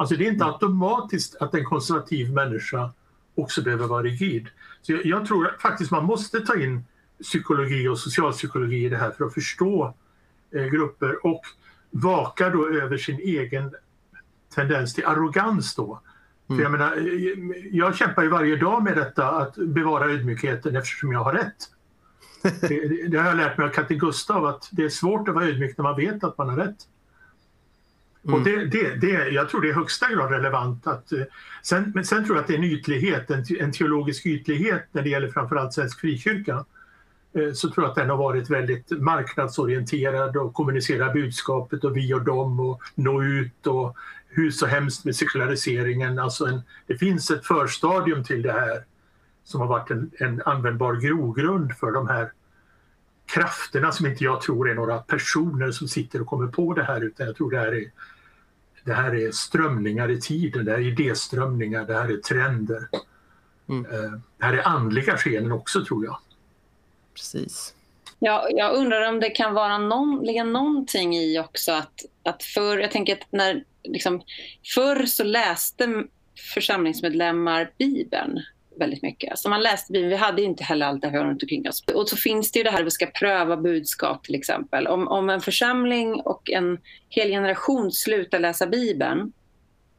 Alltså det är inte mm. automatiskt att en konservativ människa också behöver vara rigid. Så jag, jag tror faktiskt man måste ta in psykologi och socialpsykologi i det här för att förstå eh, grupper och vaka då över sin egen tendens till arrogans då. För jag, menar, jag kämpar ju varje dag med detta att bevara ödmjukheten eftersom jag har rätt. Det, det har jag lärt mig av Katte Gustav att det är svårt att vara ödmjuk när man vet att man har rätt. Mm. Och det, det, det, jag tror det är högsta grad relevant. Att, eh, sen, men sen tror jag att det är en ytlighet, en, en teologisk ytlighet när det gäller framförallt svensk frikyrka. Eh, så tror jag att den har varit väldigt marknadsorienterad och kommunicerar budskapet och vi och dem och nå ut och hur så hemskt med sekulariseringen. Alltså en, det finns ett förstadium till det här som har varit en, en användbar grogrund för de här krafterna som inte jag tror är några personer som sitter och kommer på det här utan jag tror det här är, det här är strömningar i tiden, det här är idéströmningar, det här är trender. Mm. Eh, det här är andliga skeenden också tror jag. Precis. Ja, jag undrar om det kan vara någon, ligga någonting i också att, att förr, jag tänker att när, liksom, förr så läste församlingsmedlemmar Bibeln väldigt mycket. Så man läste Bibeln, vi hade inte heller allt det här runt omkring oss. Och så finns det ju det här att vi ska pröva budskap till exempel. Om, om en församling och en hel generation slutar läsa Bibeln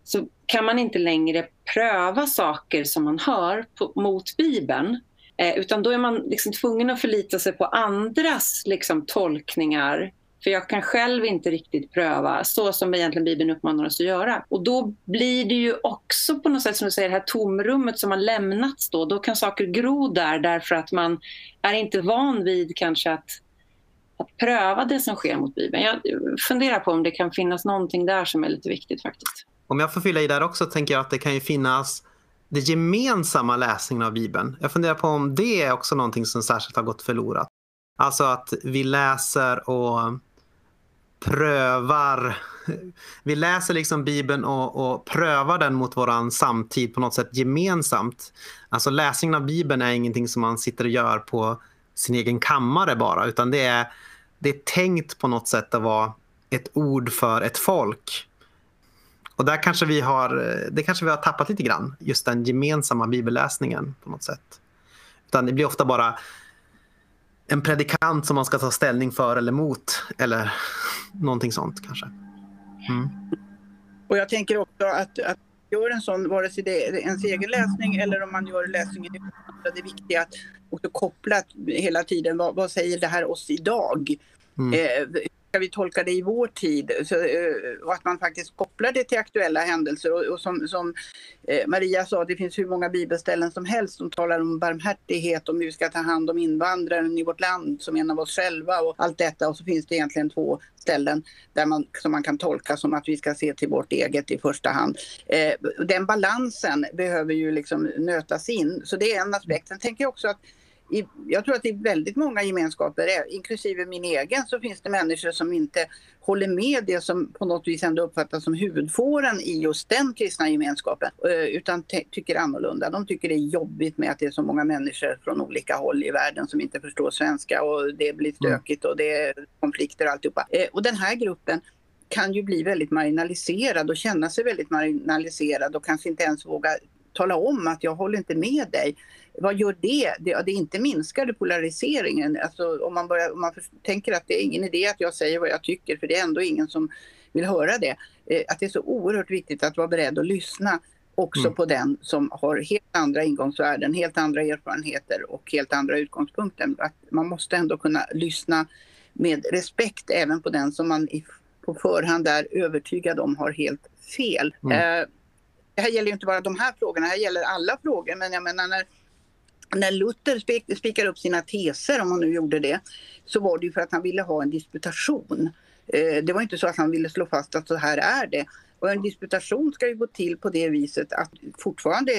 så kan man inte längre pröva saker som man hör på, mot Bibeln. Eh, utan då är man liksom tvungen att förlita sig på andras liksom, tolkningar för jag kan själv inte riktigt pröva så som egentligen Bibeln uppmanar oss att göra. Och då blir det ju också på något sätt som du säger, det här tomrummet som har lämnats då. Då kan saker gro där därför att man är inte van vid kanske att, att pröva det som sker mot Bibeln. Jag funderar på om det kan finnas någonting där som är lite viktigt faktiskt. Om jag får fylla i där också tänker jag att det kan ju finnas det gemensamma läsningen av Bibeln. Jag funderar på om det är också någonting som särskilt har gått förlorat. Alltså att vi läser och prövar, vi läser liksom Bibeln och, och, prövar den mot våran samtid på något sätt gemensamt. Alltså läsningen av Bibeln är ingenting som man sitter och gör på sin egen kammare bara, utan det är, det är tänkt på något sätt att vara ett ord för ett folk. Och där kanske vi har, det kanske vi har tappat lite grann, just den gemensamma bibelläsningen på något sätt. Utan det blir ofta bara en predikant som man ska ta ställning för eller mot. Eller någonting sånt kanske. Mm. Och jag tänker också att, att gör en sån, vare sig det är ens egen läsning eller om man gör läsningen det är viktigt att också koppla hela tiden vad, vad säger det här oss idag? Mm. Eh, ska vi tolka det i vår tid? Så, eh, och att man faktiskt kopplar det till aktuella händelser. Och, och som, som eh, Maria sa, det finns hur många bibelställen som helst som talar om barmhärtighet, om hur vi ska ta hand om invandraren i vårt land som en av oss själva och allt detta. Och så finns det egentligen två ställen där man, som man kan tolka som att vi ska se till vårt eget i första hand. Eh, den balansen behöver ju liksom nötas in. Så det är en aspekt. Sen tänker jag också att i, jag tror att i väldigt många gemenskaper, inklusive min egen, så finns det människor som inte håller med det som på något vis ändå uppfattas som huvudfåran i just den kristna gemenskapen, eh, utan tycker annorlunda. De tycker det är jobbigt med att det är så många människor från olika håll i världen som inte förstår svenska och det blir mm. stökigt och det är konflikter och alltihopa. Eh, och den här gruppen kan ju bli väldigt marginaliserad och känna sig väldigt marginaliserad och kanske inte ens våga tala om att jag håller inte med dig. Vad gör det? Det, det inte minskar polariseringen. Alltså, om, man börjar, om man tänker att det är ingen idé att jag säger vad jag tycker för det är ändå ingen som vill höra det. Eh, att det är så oerhört viktigt att vara beredd att lyssna också mm. på den som har helt andra ingångsvärden, helt andra erfarenheter och helt andra utgångspunkter. Att man måste ändå kunna lyssna med respekt även på den som man i, på förhand är övertygad om har helt fel. Mm. Eh, det här gäller ju inte bara de här frågorna, det här gäller alla frågor. Men jag menar när, när Luther spik, spikar upp sina teser, om han nu gjorde det, så var det ju för att han ville ha en disputation. Eh, det var inte så att han ville slå fast att så här är det. Och en disputation ska ju gå till på det viset att fortfarande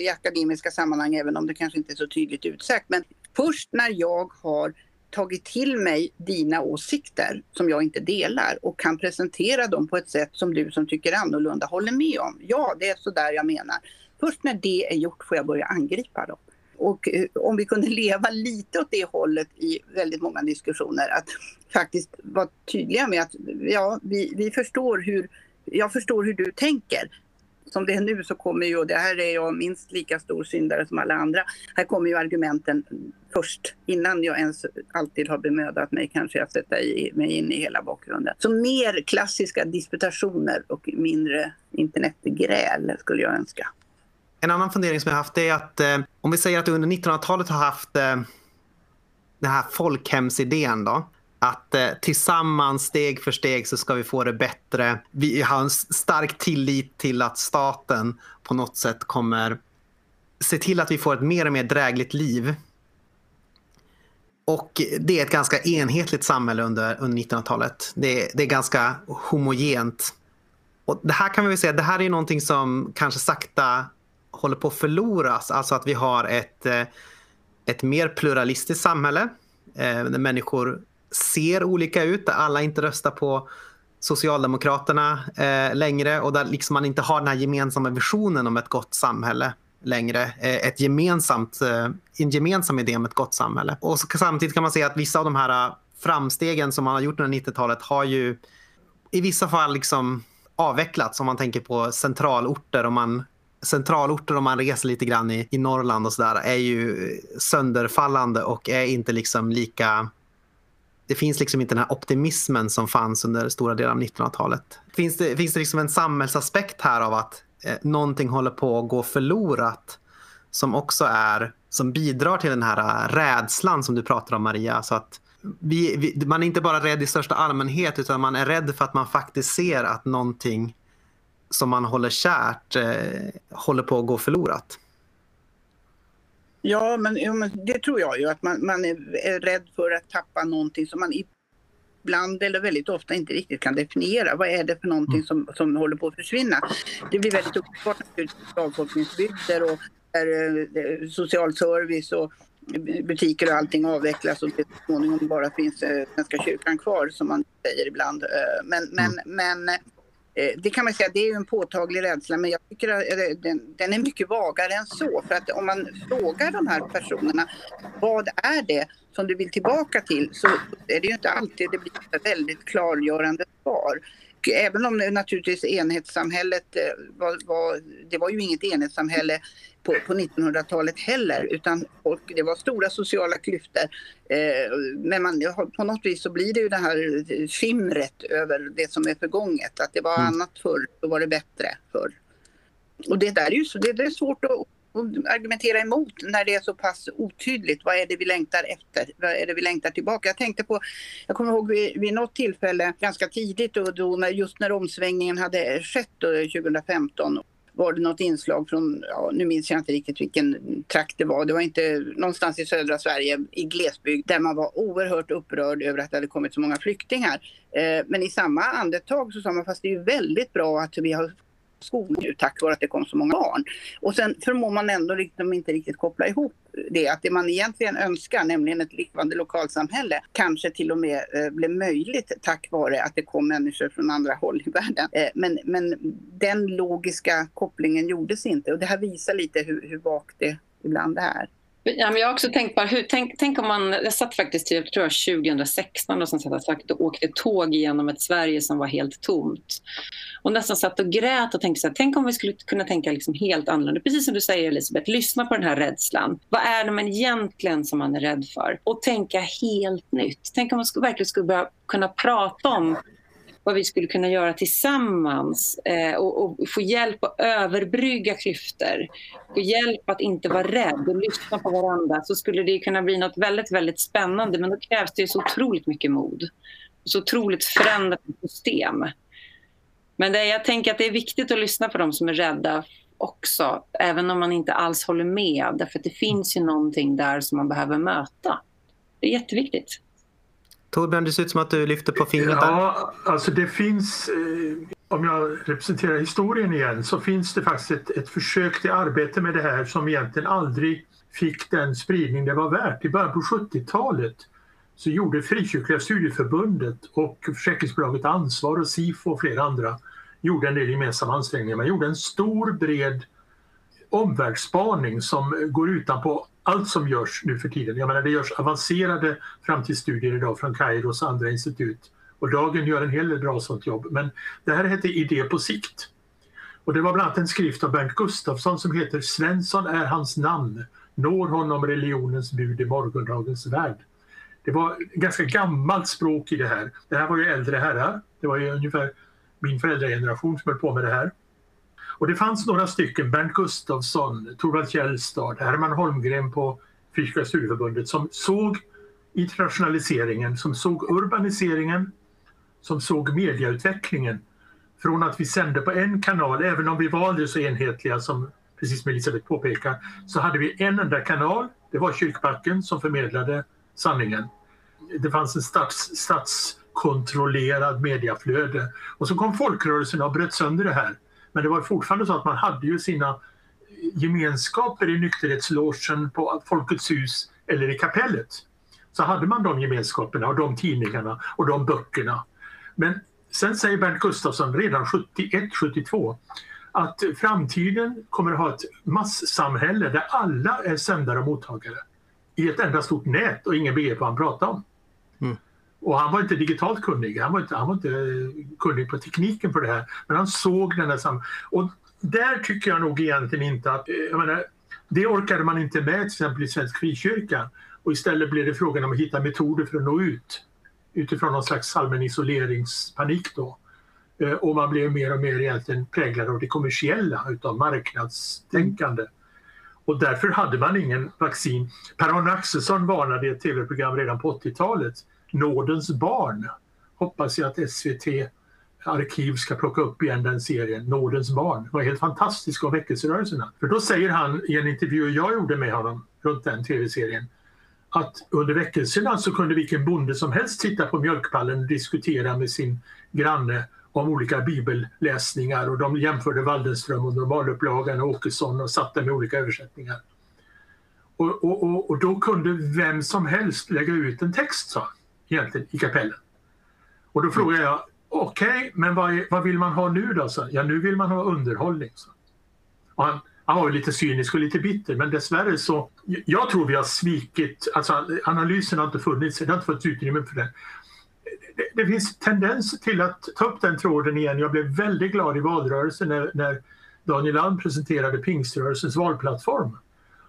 i akademiska sammanhang, även om det kanske inte är så tydligt utsagt, men först när jag har tagit till mig dina åsikter som jag inte delar och kan presentera dem på ett sätt som du som tycker annorlunda håller med om. Ja, det är så där jag menar. Först när det är gjort får jag börja angripa dem. Och eh, om vi kunde leva lite åt det hållet i väldigt många diskussioner, att faktiskt vara tydliga med att ja, vi, vi förstår hur, jag förstår hur du tänker. som det är nu så kommer ju, och det här är jag minst lika stor syndare som alla andra, här kommer ju argumenten först innan jag ens alltid har bemödat mig kanske att sätta i, mig in i hela bakgrunden. Så mer klassiska disputationer och mindre internetgräl skulle jag önska. En annan fundering som jag haft är att eh, om vi säger att under 1900-talet har haft eh, den här folkhemsidén då. Att eh, tillsammans, steg för steg, så ska vi få det bättre. Vi har en stark tillit till att staten på något sätt kommer se till att vi får ett mer och mer drägligt liv. Och det är ett ganska enhetligt samhälle under, under 1900-talet. Det, det, är ganska homogent. Och det här kan vi säga, det här är någonting som kanske sakta håller på att förloras. Alltså att vi har ett, eh, ett mer pluralistiskt samhälle eh, där människor ser olika ut, där alla inte röstar på Socialdemokraterna eh, längre och där liksom man inte har den här gemensamma visionen om ett gott samhälle längre. Eh, ett gemensamt, en gemensam idé om ett gott samhälle. Och samtidigt kan man säga att vissa av de här framstegen som man har gjort under 90-talet har ju i vissa fall liksom avvecklats om man tänker på centralorter. och man centralorter om man reser lite grann i, i Norrland och sådär är ju sönderfallande och är inte liksom lika... Det finns liksom inte den här optimismen som fanns under stora delar av 1900-talet. Finns det, finns det liksom en samhällsaspekt här av att eh, någonting håller på att gå förlorat som också är som bidrar till den här eh, rädslan som du pratar om Maria. Så att vi, vi, man är inte bara rädd i största allmänhet utan man är rädd för att man faktiskt ser att någonting som man håller kärt eh, håller på att gå förlorat? Ja, men, ja, men det tror jag ju att man, man är, är, rädd för att tappa någonting som man ibland eller väldigt ofta inte riktigt kan definiera. Vad är det för någonting mm. som, som håller på att försvinna? Det blir väldigt uppenbart naturligtvis avfolkningsbygder och där, eh, social service och butiker och allting avvecklas och så småningom bara finns eh, Svenska kyrkan kvar som man säger ibland. Eh, men, men, mm. men Eh, det kan man säga, det är en påtaglig rädsla men jag tycker att eh, den, den, är mycket vagare än så. För att om man frågar de här personerna vad är det som du vill tillbaka till så är det ju inte alltid det blir ett väldigt klargörande svar. Även om naturligtvis enhetssamhället eh, var, var, det var ju inget enhetssamhälle på, på 1900-talet heller utan folk, det var stora sociala klyftor. Eh, men man, på något vis så blir det ju det här skimret över det som är förgånget. Att det var mm. annat förr, då var det bättre förr. Och det där är ju så, det, det är svårt att argumentera emot när det är så pass otydligt. Vad är det vi längtar efter? Vad är det vi längtar tillbaka? Jag tänkte på, jag kommer ihåg vid, vid något tillfälle ganska tidigt och då när, just när omsvängningen hade skett då, 2015 var det något inslag från, ja, nu minns jag inte riktigt vilken trakt det var, det var inte någonstans i södra Sverige i glesbygd där man var oerhört upprörd över att det hade kommit så många flyktingar. Eh, men i samma andetag så sa man fast det är ju väldigt bra att vi har skolor nu tack vare att det kom så många barn. Och sen förmår man ändå liksom inte riktigt koppla ihop det att det man egentligen önskar, nämligen ett levande lokalsamhälle, kanske till och med eh, blev möjligt tack vare att det kom människor från andra håll i världen. Eh, men, men den logiska kopplingen gjordes inte och det här visar lite hur, hur vagt det ibland är. Ja, men jag har också tänkt på, hur, tänk, tänk om man, jag satt faktiskt jag tror jag 2016 och, som satt och åkte tåg genom ett Sverige som var helt tomt. Och nästan satt och grät och tänkte så här, tänk om vi skulle kunna tänka liksom helt annorlunda. Precis som du säger Elisabeth, lyssna på den här rädslan. Vad är det man egentligen som man är rädd för? Och tänka helt nytt. Tänk om man skulle, verkligen skulle börja kunna prata om vad vi skulle kunna göra tillsammans eh, och, och, få hjälp att överbrygga klyftor. Få hjälp att inte vara rädd och lyssna på varandra så skulle det kunna bli något väldigt, väldigt spännande. Men då krävs det så otroligt mycket mod. Så otroligt förändrat system. Men det, jag tänker att det är viktigt att lyssna på dem som är rädda också, även om man inte alls håller med. Därför att det finns ju någonting där som man behöver möta. Det är jätteviktigt. Torbjörn, det ser ut som att du lyfter på fingret. Ja, alltså det finns, eh, om jag representerar historien igen, så finns det faktiskt ett, ett försök till arbete med det här som egentligen aldrig fick den spridning det var värt. I början på 70-talet så gjorde Frikyrkliga studieförbundet och försäkringsbolaget Ansvar och SIFO och flera andra gjorde en del gemensamma ansträngningar. Man gjorde en stor bred omvärldsspaning som går utanpå allt som görs nu för tiden. Jag menar, det görs avancerade framtidsstudier idag från Kairos och andra institut och Dagen gör en hel del bra sånt jobb. Men det här heter Idé på sikt. Och det var bland annat en skrift av Bernt Gustafsson som heter Svensson är hans namn, når honom religionens bud i morgondagens värld. Det var ganska gammalt språk i det här. Det här var ju äldre herrar. Det var ju ungefär min föräldrageneration som höll på med det här. Och det fanns några stycken, Bernt Gustafsson, Torvald Källstad, Herman Holmgren på Fysiska studieförbundet som såg internationaliseringen, som såg urbaniseringen, som såg mediautvecklingen. Från att vi sände på en kanal, även om vi var aldrig så enhetliga som precis som Elisabeth påpekar, så hade vi en enda kanal. Det var Kyrkbacken som förmedlade sanningen. Det fanns en stats, statskontrollerad mediaflöde. Och så kom folkrörelserna och bröt sönder det här. Men det var fortfarande så att man hade ju sina gemenskaper i nykterhetslogen på Folkets hus eller i kapellet. Så hade man de gemenskaperna och de tidningarna och de böckerna. Men sen säger Bernt Gustafsson redan 71-72 att framtiden kommer att ha ett massamhälle där alla är sändare och mottagare i ett enda stort nät och ingen begriper vad han pratar om. Och han var inte digitalt kunnig, han var inte, han var inte eh, kunnig på tekniken för det här. Men han såg den här Och där tycker jag nog egentligen inte att, eh, jag menar, det orkade man inte med till exempel i Svensk frikyrka. Och istället blev det frågan om att hitta metoder för att nå ut utifrån någon slags allmän isoleringspanik då. Eh, och man blev mer och mer egentligen präglad av det kommersiella, utav marknadstänkande. Och därför hade man ingen vaccin. Per-Arne Axelsson varnade i ett tv-program redan på 80-talet. Nådens barn. Hoppas jag att SVT arkiv ska plocka upp igen den serien, Nådens barn. Det var helt fantastiskt om väckelserörelserna. För då säger han i en intervju jag gjorde med honom runt den tv-serien att under väckelserna så kunde vilken bonde som helst sitta på mjölkpallen och diskutera med sin granne om olika bibelläsningar och de jämförde Waldenström och normalupplagan och Åkesson och satte med olika översättningar. Och, och, och, och, då kunde vem som helst lägga ut en text, sa han egentligen, i kapellen. Och då frågade jag, okej, okay, men vad, är, vad, vill man ha nu då? Så, ja, nu vill man ha underhållning. Så. Och han, han var lite cynisk och lite bitter, men dessvärre så... Jag tror vi har svikit, alltså analysen har inte funnits, det har inte funnits utrymme för det det, det finns tendenser till att ta upp den tråden igen. Jag blev väldigt glad i valrörelsen när, när Daniel Alm presenterade pingströrelsens valplattform.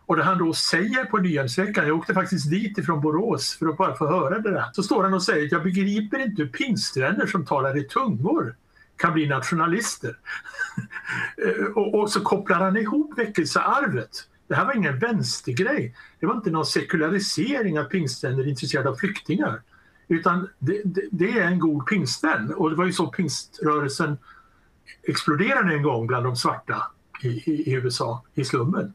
Och det han då säger på Nyhemsveckan, jag åkte faktiskt dit ifrån Borås för att bara få höra det där. Så står han och säger att jag begriper inte hur pingstvänner som talar i tungor kan bli nationalister. Eh, och, och, så kopplar han ihop väckelsearvet. Det här var ingen vänstergrej. Det var inte någon sekularisering att pingstvänner är intresserade av flyktingar. Utan det, det, det, är en god pingstvän och det var ju så pingströrelsen exploderade en gång bland de svarta i, i, i USA, i slummen.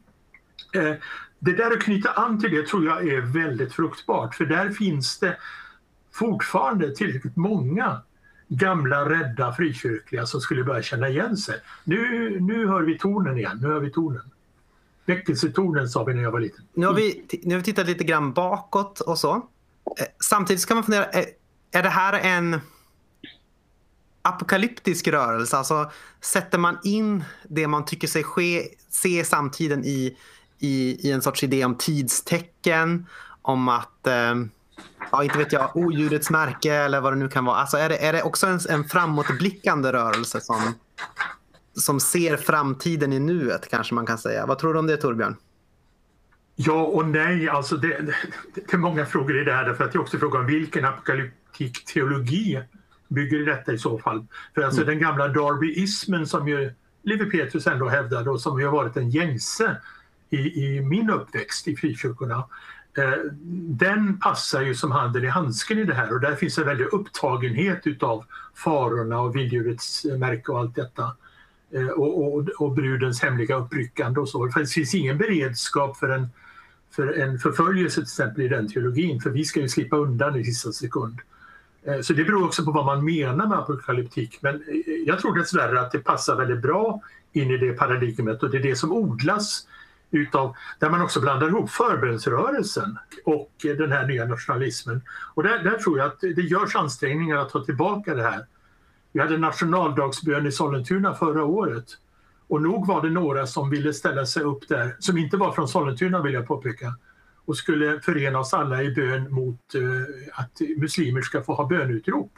Eh, det där att knyta an till det tror jag är väldigt fruktbart för där finns det fortfarande tillräckligt många gamla rädda frikyrkliga som skulle börja känna igen sig. Nu, nu hör vi tonen igen, nu hör vi tonen. Väckelsetonen sa vi när jag var liten. Nu har vi, nu har vi tittat lite grann bakåt och så. Eh, samtidigt kan man fundera, är, är det här en apokalyptisk rörelse? Alltså sätter man in det man tycker sig ske, se i samtiden i, i, i en sorts idé om tidstecken, om att eh, ja, inte vet jag, odjurets märke eller vad det nu kan vara. Alltså är det, är det också en, en framåtblickande rörelse som, som ser framtiden i nuet kanske man kan säga. Vad tror du om det Torbjörn? Ja och nej, alltså det, det, det är många frågor i det här därför att det är också frågan om vilken apokalyptik teologi bygger detta i så fall. För alltså mm. den gamla Darbyismen som ju Levi Petrus ändå hävdade och som ju har varit en gängse i, i min uppväxt i frikyrkorna. Eh, den passar ju som handen i handsken i det här och där finns en väldig upptagenhet utav farorna och vilddjurets märke och allt detta. Eh, och, och, och brudens hemliga uppryckande och så. För det finns ingen beredskap för en för en förföljelse till exempel i den teologin, för vi ska ju slippa undan i sista sekund. Eh, så det beror också på vad man menar med apokalyptik. Men jag tror dessvärre att det passar väldigt bra in i det paradigmet och det är det som odlas utav, där man också blandar ihop förbönsrörelsen och den här nya nationalismen. Och där, där tror jag att det görs ansträngningar att ta tillbaka det här. Vi hade nationaldagsbön i Sollentuna förra året och nog var det några som ville ställa sig upp där, som inte var från Sollentuna vill jag påpeka, och skulle förena oss alla i bön mot eh, att muslimer ska få ha bönutrop.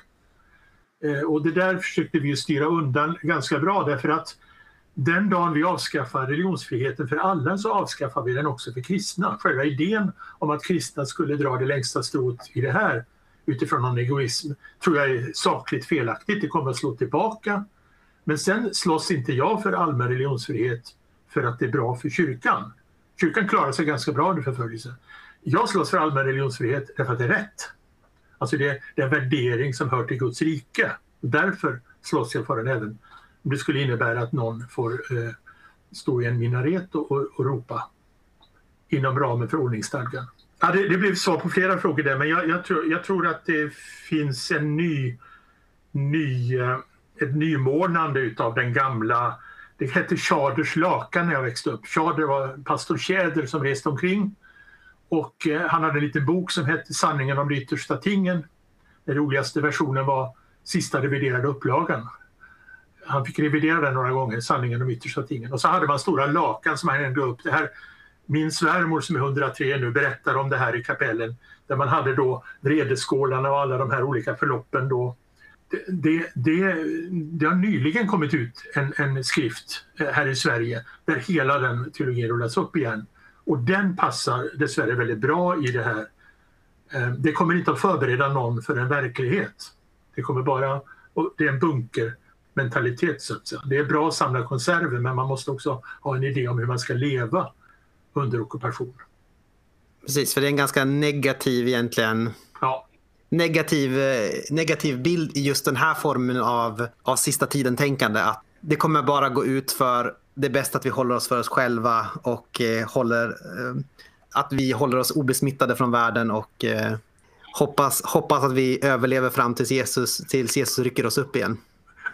Eh, och det där försökte vi styra undan ganska bra därför att den dagen vi avskaffar religionsfriheten för alla så avskaffar vi den också för kristna. Själva idén om att kristna skulle dra det längsta strået i det här utifrån någon egoism tror jag är sakligt felaktigt. Det kommer att slå tillbaka. Men sen slåss inte jag för allmän religionsfrihet för att det är bra för kyrkan. Kyrkan klarar sig ganska bra under förföljelse. Jag slåss för allmän religionsfrihet därför att det är rätt. Alltså det, är en värdering som hör till Guds rike. Därför slåss jag för den även det skulle innebära att någon får eh, stå i en minaret och, och, och ropa inom ramen för ordningsstadgan. Ja, det, det blev svar på flera frågor där, men jag, jag, tror, jag tror att det finns en ny, ny, eh, ett nymornande utav den gamla det hette Tjaders lakan när jag växte upp. Tjader var pastor Tjäder som reste omkring och eh, han hade en liten bok som hette Sanningen om de yttersta tingen. Den roligaste versionen var sista reviderade upplagan. Han fick revidera den några gånger, Sanningen om yttersta tingen. Och så hade man stora lakan som han hängde upp. Det här, min svärmor som är 103 nu berättar om det här i kapellen där man hade då vredeskålarna och alla de här olika förloppen då. Det, det, det, har nyligen kommit ut en, en skrift eh, här i Sverige där hela den teologin rullas upp igen. Och den passar dessvärre väldigt bra i det här. Eh, det kommer inte att förbereda någon för en verklighet. Det kommer bara, och det är en bunker bunkermentalitet så att säga. Det är bra att samla konserver men man måste också ha en idé om hur man ska leva under ockupation. Precis, för det är en ganska negativ egentligen ja. negativ, negativ bild i just den här formen av, av sista tiden-tänkande. Att det kommer bara gå ut för det är bäst att vi håller oss för oss själva och eh, håller, eh, att vi håller oss obesmittade från världen och eh, hoppas, hoppas att vi överlever fram tills Jesus, tills Jesus rycker oss upp igen.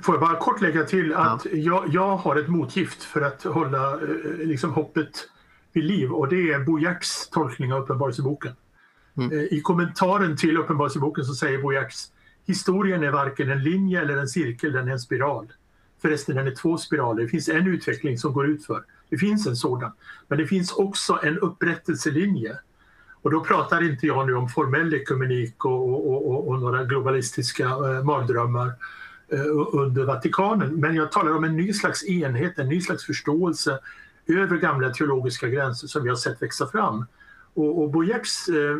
Får jag bara kort lägga till att ja. jag, jag har ett motgift för att hålla eh, liksom, hoppet vid liv och det är Bo Jacks tolkning av Uppenbarelseboken. Mm. Eh, I kommentaren till Uppenbarelseboken så säger Bo Jacks historien är varken en linje eller en cirkel, den är en spiral. Förresten, den är två spiraler. Det finns en utveckling som går ut för. Det finns en sådan. Men det finns också en upprättelselinje. Och då pratar inte jag nu om formell ekumenik och, och, och, och några globalistiska eh, mardrömmar Eh, under Vatikanen. Men jag talar om en ny slags enhet, en ny slags förståelse över gamla teologiska gränser som vi har sett växa fram. Och, och Boyers eh,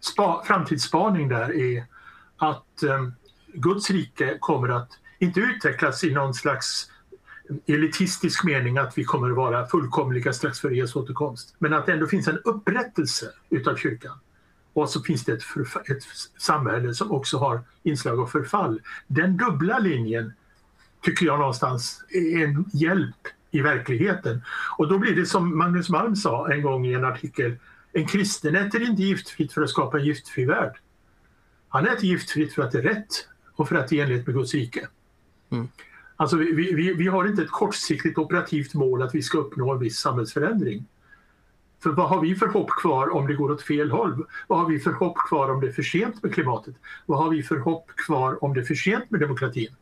spa, framtidsspaning där är att eh, Guds rike kommer att inte utvecklas i någon slags elitistisk mening att vi kommer att vara fullkomliga strax före Jesu återkomst. Men att det ändå finns en upprättelse utav kyrkan. Och så finns det ett, ett samhälle som också har inslag av förfall. Den dubbla linjen tycker jag någonstans är en hjälp i verkligheten. Och då blir det som Magnus Malm sa en gång i en artikel. En kristen äter inte giftfritt för att skapa en giftfri värld. Han äter giftfritt för att det är rätt och för att det är enlighet med Guds rike. Mm. Alltså vi, vi, vi har inte ett kortsiktigt operativt mål att vi ska uppnå en viss samhällsförändring. För vad har vi för hopp kvar om det går åt fel håll? Vad har vi för hopp kvar om det är för sent med klimatet? Vad har vi för hopp kvar om det är för sent med demokratin?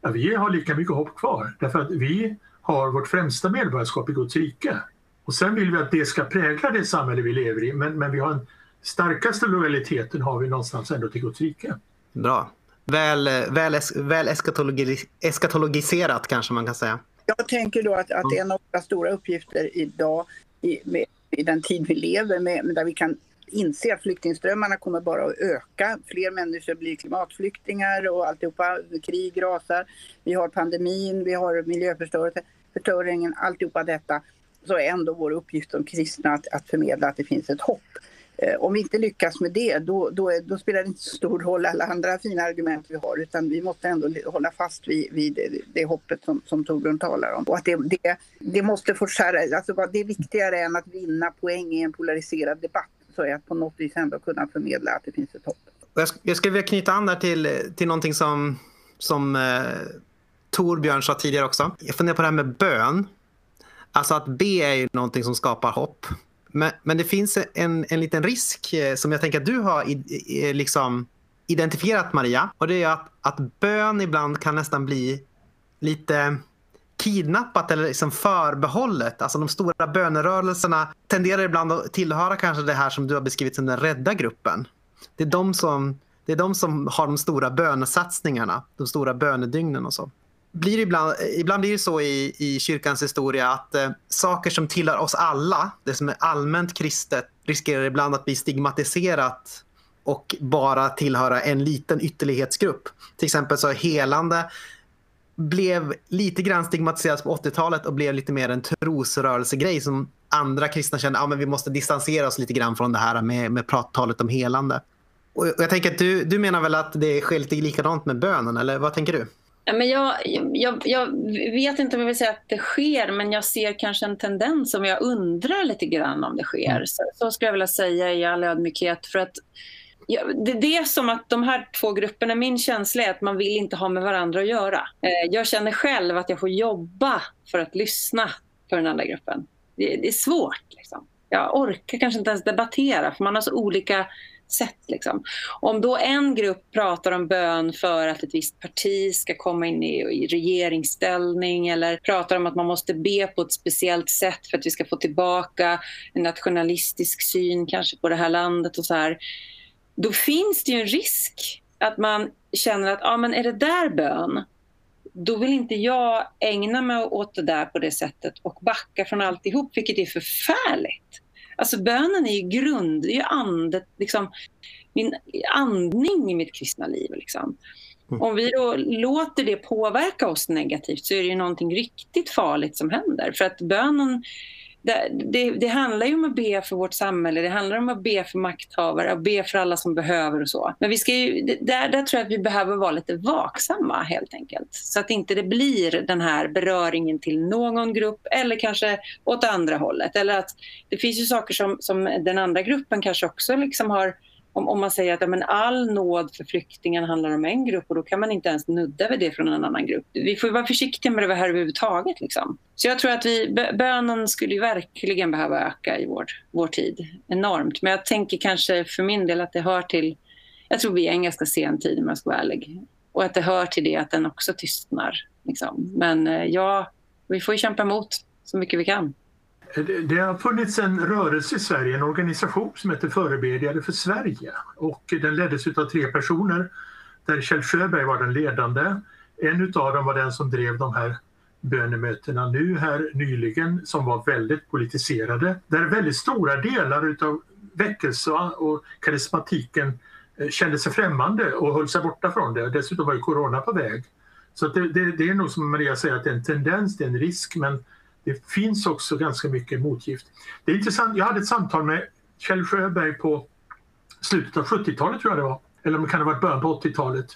Ja, vi har lika mycket hopp kvar därför att vi har vårt främsta medborgarskap i Guds rike. Och sen vill vi att det ska prägla det samhälle vi lever i men, men vi har en starkaste lojaliteten har vi någonstans ändå till Guds rike. Bra väl, väl, väl eskatologi, eskatologiserat kanske man kan säga. Jag tänker då att, att en av våra stora uppgifter idag i, med, i den tid vi lever med, där vi kan inse att flyktingströmmarna kommer bara att öka. Fler människor blir klimatflyktingar och alltihopa. Krig rasar. Vi har pandemin, vi har miljöförstöringen, alltihopa detta. Så är ändå vår uppgift som kristna att, att förmedla att det finns ett hopp. Eh, om vi inte lyckas med det, då, då, är, då, spelar det inte så stor roll alla andra fina argument vi har, utan vi måste ändå hålla fast vid, vid det, det hoppet som, som Torbjörn talar om. Och att det, det, det måste fortsätta, alltså det är viktigare än att vinna poäng i en polariserad debatt, så är att på något vis ändå kunna förmedla att det finns ett hopp. Jag skulle vilja knyta an där till, till någonting som, som eh, Torbjörn sa tidigare också. Jag funderar på det här med bön. Alltså att be är ju någonting som skapar hopp. Men, men det finns en, en liten risk eh, som jag tänker att du har i, i, liksom identifierat Maria. Och det är att, att bön ibland kan nästan bli lite kidnappat eller liksom förbehållet. Alltså de stora bönerörelserna tenderar ibland att tillhöra kanske det här som du har beskrivit som den rädda gruppen. Det är de som, det är de som har de stora bönesatsningarna, de stora bönedygnen och så blir ibland, ibland blir det så i, i kyrkans historia att eh, saker som tillhör oss alla, det som är allmänt kristet, riskerar ibland att bli stigmatiserat och bara tillhöra en liten ytterlighetsgrupp. Till exempel så helande blev lite grann stigmatiserat på 80-talet och blev lite mer en trosrörelsegrej som andra kristna kände att ja, vi måste distansera oss lite grann från det här med, med prattalet om helande. Och jag tänker att du, du menar väl att det sker lite likadant med bönen, eller vad tänker du? Men jag, jag, jag vet inte om jag vill säga att det sker, men jag ser kanske en tendens som jag undrar lite grann om det sker. Mm. Så, så skulle jag vilja säga i all ödmjukhet. För att Ja, det, det är som att de här två grupperna, min känsla är att man vill inte ha med varandra att göra. Eh, jag känner själv att jag får jobba för att lyssna på den andra gruppen. Det, det är svårt. Liksom. Jag orkar kanske inte ens debattera för man har så olika sätt. Liksom. Om då en grupp pratar om bön för att ett visst parti ska komma in i, i regeringsställning eller pratar om att man måste be på ett speciellt sätt för att vi ska få tillbaka en nationalistisk syn kanske på det här landet och så här då finns det ju en risk att man känner att ah, men är det där bön, då vill inte jag ägna mig åt det där på det sättet och backa från alltihop, vilket är förfärligt. Alltså bönen är ju grund, det är ju andet, liksom, min andning i mitt kristna liv. Liksom. Mm. Om vi då låter det påverka oss negativt så är det ju någonting riktigt farligt som händer. För att bönen det, det, det, handlar ju om att be för vårt samhälle, det handlar om att be för makthavare, att be för alla som behöver och så. Men vi ska ju, där, där tror jag att vi behöver vara lite vaksamma helt enkelt. Så att inte det blir den här beröringen till någon grupp eller kanske åt andra hållet. Eller att det finns ju saker som, som den andra gruppen kanske också liksom har om, om man säger att ja, men all nåd för flyktingen handlar om en grupp och då kan man inte ens nudda vid det från en annan grupp. Vi får vara försiktiga med det här överhuvudtaget. Liksom. Så jag tror att vi, bönen skulle verkligen behöva öka i vår, vår tid enormt. Men jag tänker kanske för min del att det hör till, jag tror vi är en ganska sen tid om jag ska vara ärlig. Och att det hör till det att den också tystnar. Liksom. Men eh, ja, vi får kämpa emot så mycket vi kan. Det har funnits en rörelse i Sverige, en organisation som heter Förebedjare för Sverige. Och den leddes av tre personer där Kjell Sjöberg var den ledande. En av dem var den som drev de här bönemötena nu här nyligen som var väldigt politiserade. Där väldigt stora delar utav väckelse och karismatiken eh, kände sig främmande och höll sig borta från det. Dessutom var ju corona på väg. Så det, det, det, är nog som Maria säger att det är en tendens, det är en risk men det finns också ganska mycket motgift. Det är intressant, jag hade ett samtal med Kjell Sjöberg på slutet av 70-talet tror jag det var, eller om det kan ha varit början på 80-talet.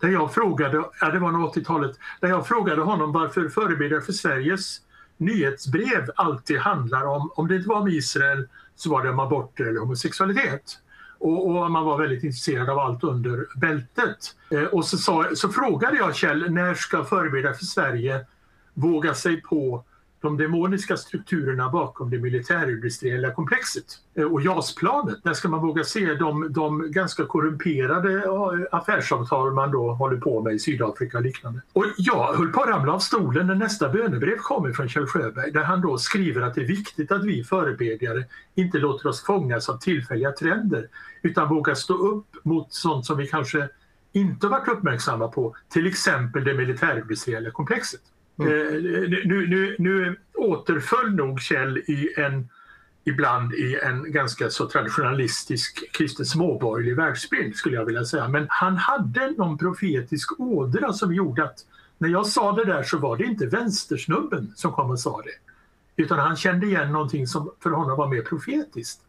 Där jag frågade, ja det var nog 80-talet, där jag frågade honom varför Förebilder för Sveriges nyhetsbrev alltid handlar om, om det inte var om Israel så var det om aborter eller homosexualitet. Och, och, man var väldigt intresserad av allt under bältet. Eh, och så, sa, så frågade jag Kjell, när ska Förebilder för Sverige våga sig på de demoniska strukturerna bakom det militärindustriella komplexet. Eh, och JAS-planet, där ska man våga se de, de ganska korrumperade affärsavtal man då håller på med i Sydafrika och liknande. Och jag höll på att ramla av stolen när nästa bönebrev kom från Kjell Sjöberg där han då skriver att det är viktigt att vi förebedjare inte låter oss fångas av tillfälliga trender utan vågar stå upp mot sånt som vi kanske inte varit uppmärksamma på, till exempel det militärindustriella komplexet. Mm. Eh, nu, nu, nu återföll nog Kjell i en, ibland i en ganska så traditionalistisk kristen småborgerlig världsbild skulle jag vilja säga. Men han hade någon profetisk ådra som gjorde att när jag sa det där så var det inte vänstersnubben som kom och sa det. Utan han kände igen någonting som för honom var mer profetiskt.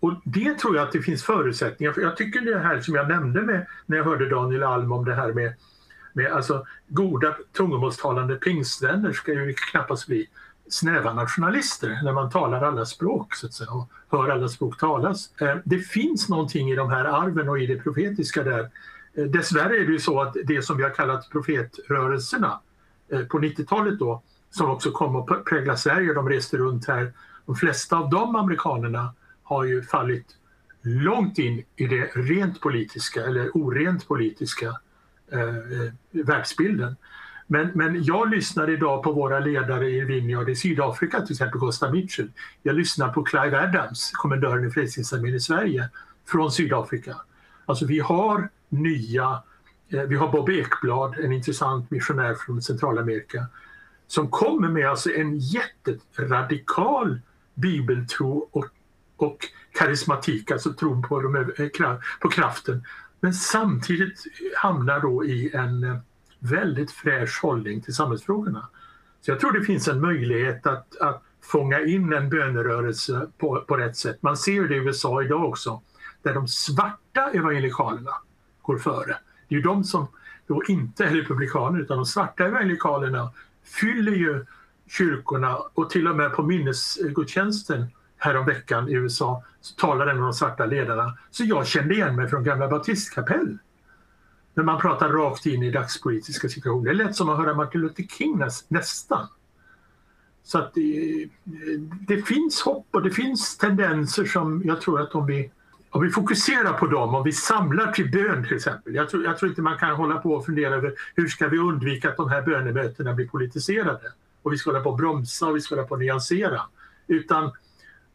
Och det tror jag att det finns förutsättningar för. Jag tycker det här som jag nämnde med, när jag hörde Daniel Alm om det här med med alltså, goda tungomålstalande pingstvänner ska ju knappast bli snäva nationalister när man talar alla språk så att säga, och hör alla språk talas. Eh, det finns någonting i de här arven och i det profetiska där. Eh, dessvärre är det ju så att det som vi har kallat profetrörelserna eh, på 90-talet då, som också kom att prägla Sverige, de reste runt här. De flesta av de amerikanerna har ju fallit långt in i det rent politiska eller orent politiska Eh, eh, världsbilden. Men, men jag lyssnar idag på våra ledare i Vineyard i Sydafrika, till exempel Costa Mitchell. Jag lyssnar på Clive Adams, kommendören i Frälsningsarmén i Sverige, från Sydafrika. Alltså vi har nya Eh, vi har Bob Ekblad, en intressant missionär från Centralamerika, som kommer med alltså en jätteradikal bibeltro och, och karismatik, alltså tron på, de, eh, på kraften. Men samtidigt hamnar då i en eh, väldigt fräsch hållning till samhällsfrågorna. Så jag tror det finns en möjlighet att, att fånga in en bönerörelse på, på rätt sätt. Man ser det i USA idag också, där de svarta evangelikalerna går före. Det är ju de som då inte är republikaner utan de svarta evangelikalerna fyller ju kyrkorna och till och med på minnesgudstjänsten häromveckan i USA så talade en av de svarta ledarna. Så jag kände igen mig från gamla baptistkapell. När man pratar rakt in i dagspolitiska situationer. Det lät som att höra Martin Luther King nästan. Så att det, det, finns hopp och det finns tendenser som jag tror att om vi, om vi fokuserar på dem, om vi samlar till bön till exempel. Jag tror, jag tror inte man kan hålla på och fundera över hur ska vi undvika att de här bönemötena blir politiserade. Och vi ska hålla på och bromsa och vi ska hålla på och nyansera. Utan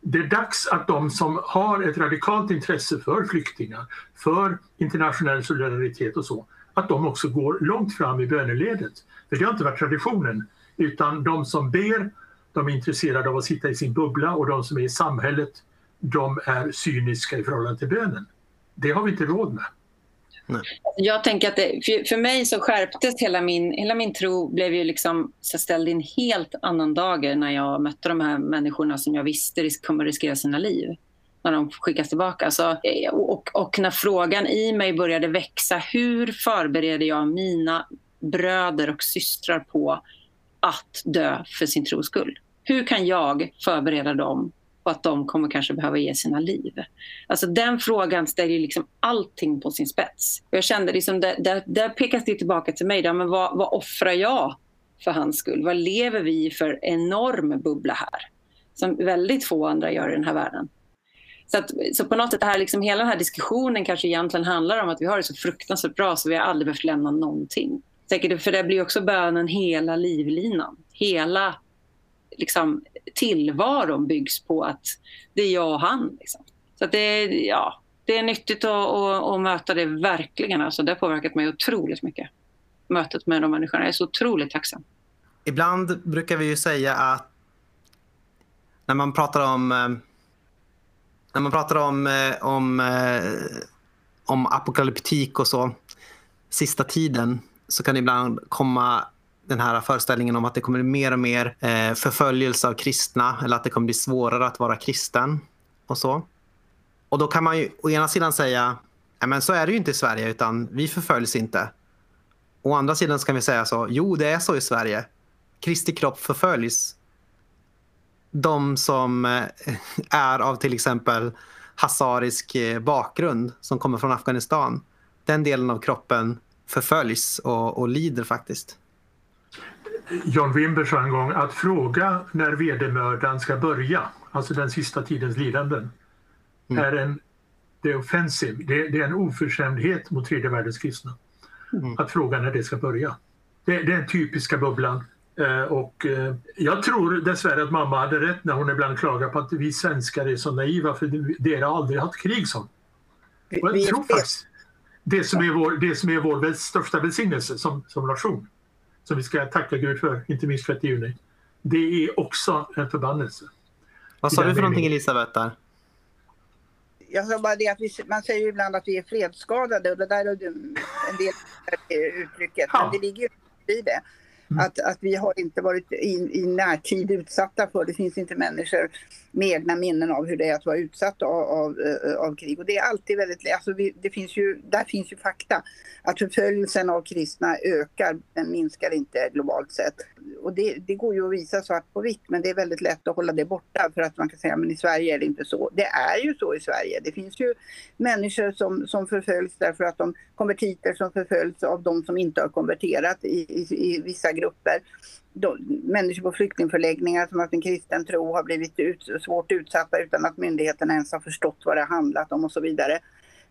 det är dags att de som har ett radikalt intresse för flyktingar, för internationell solidaritet och så, att de också går långt fram i böneledet. För det har inte varit traditionen, utan de som ber, de är intresserade av att sitta i sin bubbla och de som är i samhället, de är cyniska i förhållande till bönen. Det har vi inte råd med. Nej. Jag tänker att det, för, för, mig så skärptes hela min, hela min tro blev ju liksom så ställd i en helt annan dager när jag mötte de här människorna som jag visste risk, kommer riskera sina liv när de skickas tillbaka. Så, eh, och, och när frågan i mig började växa, hur förbereder jag mina bröder och systrar på att dö för sin tros skull? Hur kan jag förbereda dem och att de kommer kanske behöva ge sina liv. Alltså den frågan ställer liksom allting på sin spets. Jag kände liksom, där, där, där pekas det tillbaka till mig. Där, men vad, vad offrar jag för hans skull? Vad lever vi i för enorm bubbla här? Som väldigt få andra gör i den här världen. Så, att, så på något sätt, här, liksom, hela den här diskussionen kanske egentligen handlar om att vi har det så fruktansvärt bra så vi har aldrig behövt lämna någonting. Säkert, för det blir också bönen hela livlinan. Hela liksom, tillvaron byggs på att det är jag och han. Liksom. Så det, är, ja, det är nyttigt att, att, att, möta det verkligen. Alltså, det har påverkat mig otroligt mycket. Mötet med de människorna. Jag är så otroligt tacksam. Ibland brukar vi ju säga att när man pratar om eh, när man pratar om, eh, om, eh, om apokalyptik och så, sista tiden, så kan det ibland komma den här föreställningen om att det kommer bli mer och mer eh, förföljelse av kristna eller att det kommer bli svårare att vara kristen och så. Och då kan man ju å ena sidan säga, men så är det ju inte i Sverige utan vi förföljs inte. Å andra sidan så kan vi säga så, jo det är så i Sverige. Kristi kropp förföljs. De som eh, är av till exempel hasarisk eh, bakgrund som kommer från Afghanistan. Den delen av kroppen förföljs och, och lider faktiskt. John Wimber sa en gång att fråga när vedermördaren ska börja, alltså den sista tidens lidanden, mm. är en det är offensiv. Det, det, är en oförskämdhet mot tredje världens kristna. Mm. Att fråga när det ska börja. Det, det är den typiska bubblan. Eh, och eh, jag tror dessvärre att mamma hade rätt när hon ibland klagar på att vi svenskar är så naiva för det har aldrig haft krig som. Och jag tror faktiskt det som är vår, det som är vår största välsignelse som, som nation som vi ska tacka Gud för, inte minst 6 juni. Det är också en förbannelse. Vad sa du för någonting Elisabeth där? Jag sa bara det att vi, man säger ju ibland att vi är fredsskadade och det där är en del uttrycket. Ja. Men det ligger ju i det. Mm. Att, att vi har inte varit i, i närtid utsatta för, det finns inte människor med egna minnen av hur det är att vara utsatt av, av, eh, av krig. Och det är alltid väldigt, alltså vi, det finns ju, där finns ju fakta. Att förföljelsen av kristna ökar men minskar inte globalt sett. Och det, det går ju att visa svart på vitt men det är väldigt lätt att hålla det borta för att man kan säga men i Sverige är det inte så. Det är ju så i Sverige. Det finns ju människor som, som förföljs därför att de konvertiter som förföljs av de som inte har konverterat i, i, i vissa grupper då, människor på flyktingförläggningar som har en kristen tro har blivit ut, svårt utsatta utan att myndigheterna ens har förstått vad det har handlat om och så vidare.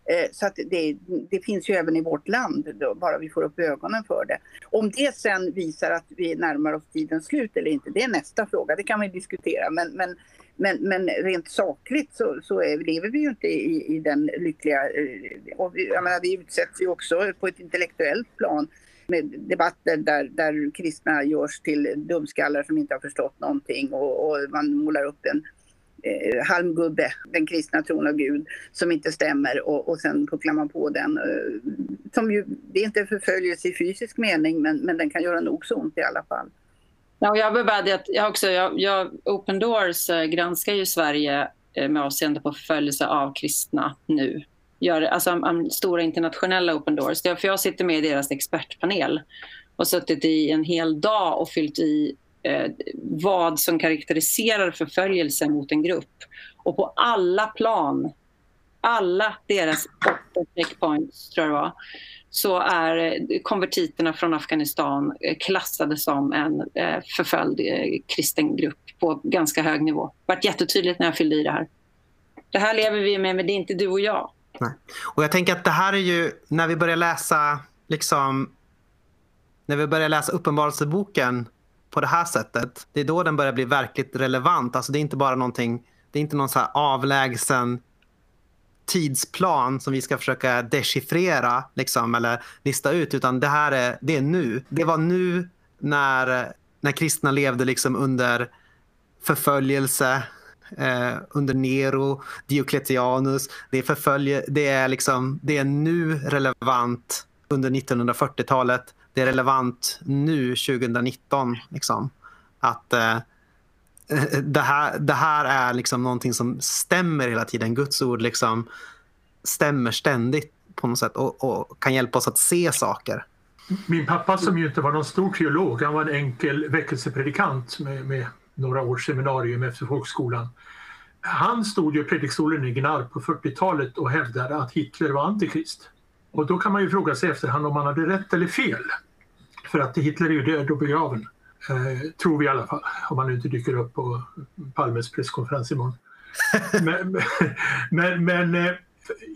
Eh, så att det, det, finns ju även i vårt land, då, bara vi får upp ögonen för det. Om det sen visar att vi närmar oss tidens slut eller inte, det är nästa fråga, det kan vi diskutera. Men, men Men, men rent sakligt så, så är, lever vi ju inte i, i den lyckliga... Eh, och vi, jag menar, vi utsätts ju också på ett intellektuellt plan debatter där, där kristna görs till dumskallar som inte har förstått någonting och, och man målar upp en eh, halmgubbe, den kristna tron av Gud, som inte stämmer och, och sen pucklar man på den. Eh, som ju, det är inte förföljelse i fysisk mening men, men den kan göra nog så ont i alla fall. Ja, jag vill bara det att jag också, jag, jag, Open Doors eh, granskar ju Sverige eh, med avseende på förföljelse av kristna nu. Gör, alltså um, um, stora internationella Open Doors. Det är för jag sitter med i deras expertpanel och suttit i en hel dag och fyllt i eh, vad som karaktäriserar förföljelse mot en grupp. Och på alla plan, alla deras åtta checkpoints tror jag det var, så är eh, konvertiterna från Afghanistan eh, klassade som en eh, förföljd eh, kristen grupp på ganska hög nivå. Det varit jättetydligt när jag fyllde i det här. Det här lever vi med, men det är inte du och jag. Och jag tänker att det här är ju när vi börjar läsa liksom när vi börjar läsa Uppenbarelseboken på det här sättet. Det är då den börjar bli verkligt relevant. Alltså det är inte bara någonting, det är inte någon så här avlägsen tidsplan som vi ska försöka dechiffrera liksom, eller lista ut, utan det här är, det är nu. Det var nu när, när kristna levde liksom under förföljelse, eh, under Nero, Diocletianus. Det är, förfölje, det, är liksom, det är nu relevant under 1940-talet. Det är relevant nu 2019. Liksom. Att eh, det, här, det här är liksom någonting som stämmer hela tiden. Guds ord liksom stämmer ständigt på något sätt och, och kan hjälpa oss att se saker. Min pappa som ju inte var någon stor teolog, han var en enkel väckelsepredikant med, med några års seminarium efter folkskolan. Han stod ju i predikstolen i Gnarp på 40-talet och hävdade att Hitler var antikrist. Och då kan man ju fråga sig efterhand om han hade rätt eller fel. För att Hitler är ju död och begraven. Eh, tror vi i alla fall, om han nu inte dyker upp på Palmes presskonferens imorgon. men, men, men eh,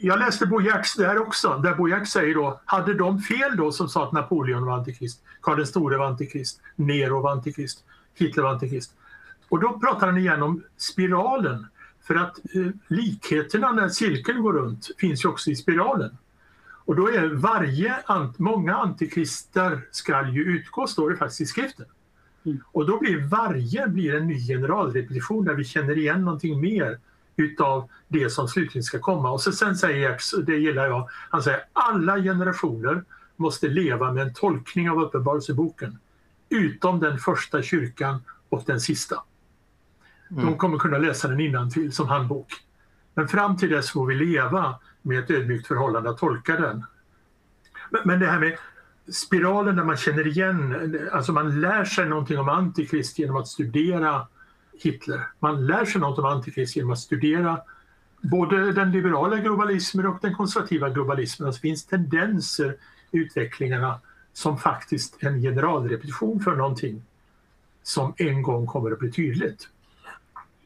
jag läste Bo Hiertz där också, där Bo Hiertz säger då, hade de fel då som sa att Napoleon var antikrist, Karl den store var antikrist, Nero var antikrist, Hitler var antikrist. Och då pratar han igen om spiralen, för att eh, likheterna när cirkeln går runt finns ju också i spiralen. Och då är varje, många antikrister ska ju utgå, står det faktiskt i skriften. Och då blir varje blir en ny generalrepetition där vi känner igen någonting mer utav det som slutligen ska komma. Och så sen säger Gertz, det gillar jag, han säger alla generationer måste leva med en tolkning av Uppenbarelseboken. Utom den första kyrkan och den sista. Mm. De kommer kunna läsa den innantill som handbok. Men fram till dess får vi leva med ett ödmjukt förhållande att tolka den. Men det här med spiralen där man känner igen, alltså man lär sig någonting om Antikrist genom att studera Hitler. Man lär sig något om Antikrist genom att studera både den liberala globalismen och den konservativa globalismen. Alltså det finns tendenser i utvecklingarna som faktiskt en generalrepetition för någonting som en gång kommer att bli tydligt.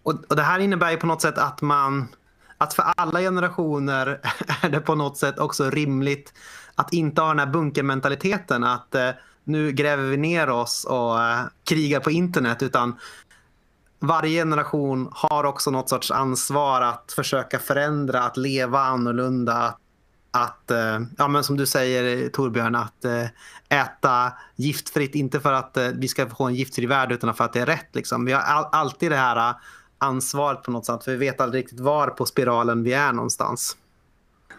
Och, och det här innebär ju på något sätt att man att för alla generationer är det på något sätt också rimligt att inte ha den här bunkermentaliteten att eh, nu gräver vi ner oss och eh, krigar på internet utan varje generation har också något sorts ansvar att försöka förändra, att leva annorlunda. Att, eh, ja, men som du säger Torbjörn, att eh, äta giftfritt, inte för att eh, vi ska få en giftfri värld utan för att det är rätt. Liksom. Vi har all, alltid det här eh, ansvaret på något sätt, för vi vet aldrig riktigt var på spiralen vi är någonstans.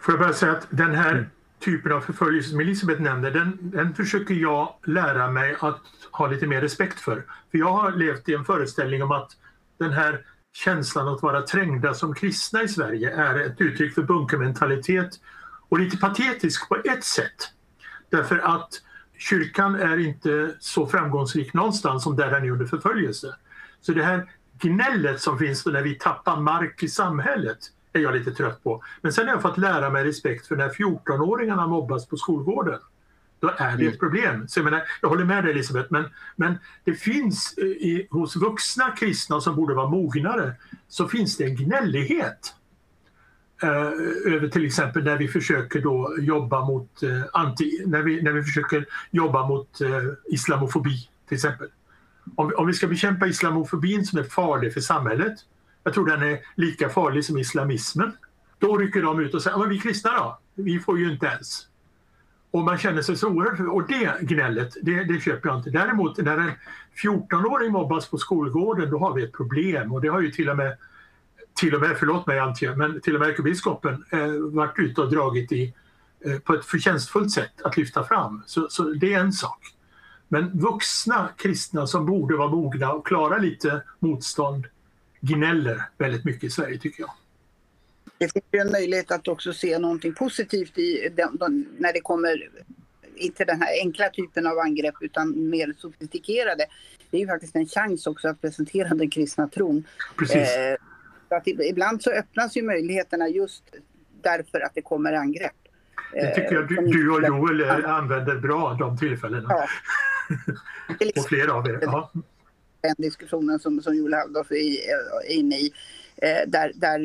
Får jag bara säga att den här typen av förföljelse som Elisabeth nämnde, den, den försöker jag lära mig att ha lite mer respekt för. För jag har levt i en föreställning om att den här känslan att vara trängda som kristna i Sverige är ett uttryck för bunkermentalitet och lite patetisk på ett sätt. Därför att kyrkan är inte så framgångsrik någonstans som där den är under förföljelse. Så det här gnället som finns när vi tappar mark i samhället är jag lite trött på. Men sen har jag fått lära mig respekt för när 14-åringarna mobbas på skolgården. Då är det ett problem. Så jag, menar, jag håller med dig Elisabeth, men, men det finns i, hos vuxna kristna som borde vara mognare så finns det en gnällighet. Eh, över till exempel när vi försöker då jobba mot eh, anti, när vi, när vi försöker jobba mot eh, islamofobi till exempel. Om, om vi ska bekämpa islamofobin som är farlig för samhället Jag tror den är lika farlig som islamismen. Då rycker de ut och säger, men vi kristna då? Vi får ju inte ens. Och man känner sig så oerhört... Och det gnället, det, det köper jag inte. Däremot när en 14-åring mobbas på skolgården, då har vi ett problem. Och det har ju till och med, till och med förlåt mig Antje, men till och med ärkebiskopen eh, varit ute och dragit i eh, på ett förtjänstfullt sätt att lyfta fram. Så, så det är en sak. Men vuxna kristna som borde vara mogna och klara lite motstånd gnäller väldigt mycket i Sverige tycker jag. Det finns ju en möjlighet att också se någonting positivt i den, den, när det kommer inte den här enkla typen av angrepp utan mer sofistikerade. Det är ju faktiskt en chans också att presentera den kristna tron. Precis. Eh, att ibland så öppnas ju möjligheterna just därför att det kommer angrepp. Det tycker jag du, du och Joel ja. använder bra de tillfällena. Ja. Och flera av er. Ja. Den diskussionen som, som Joel Halldorf är inne i. Eh, där där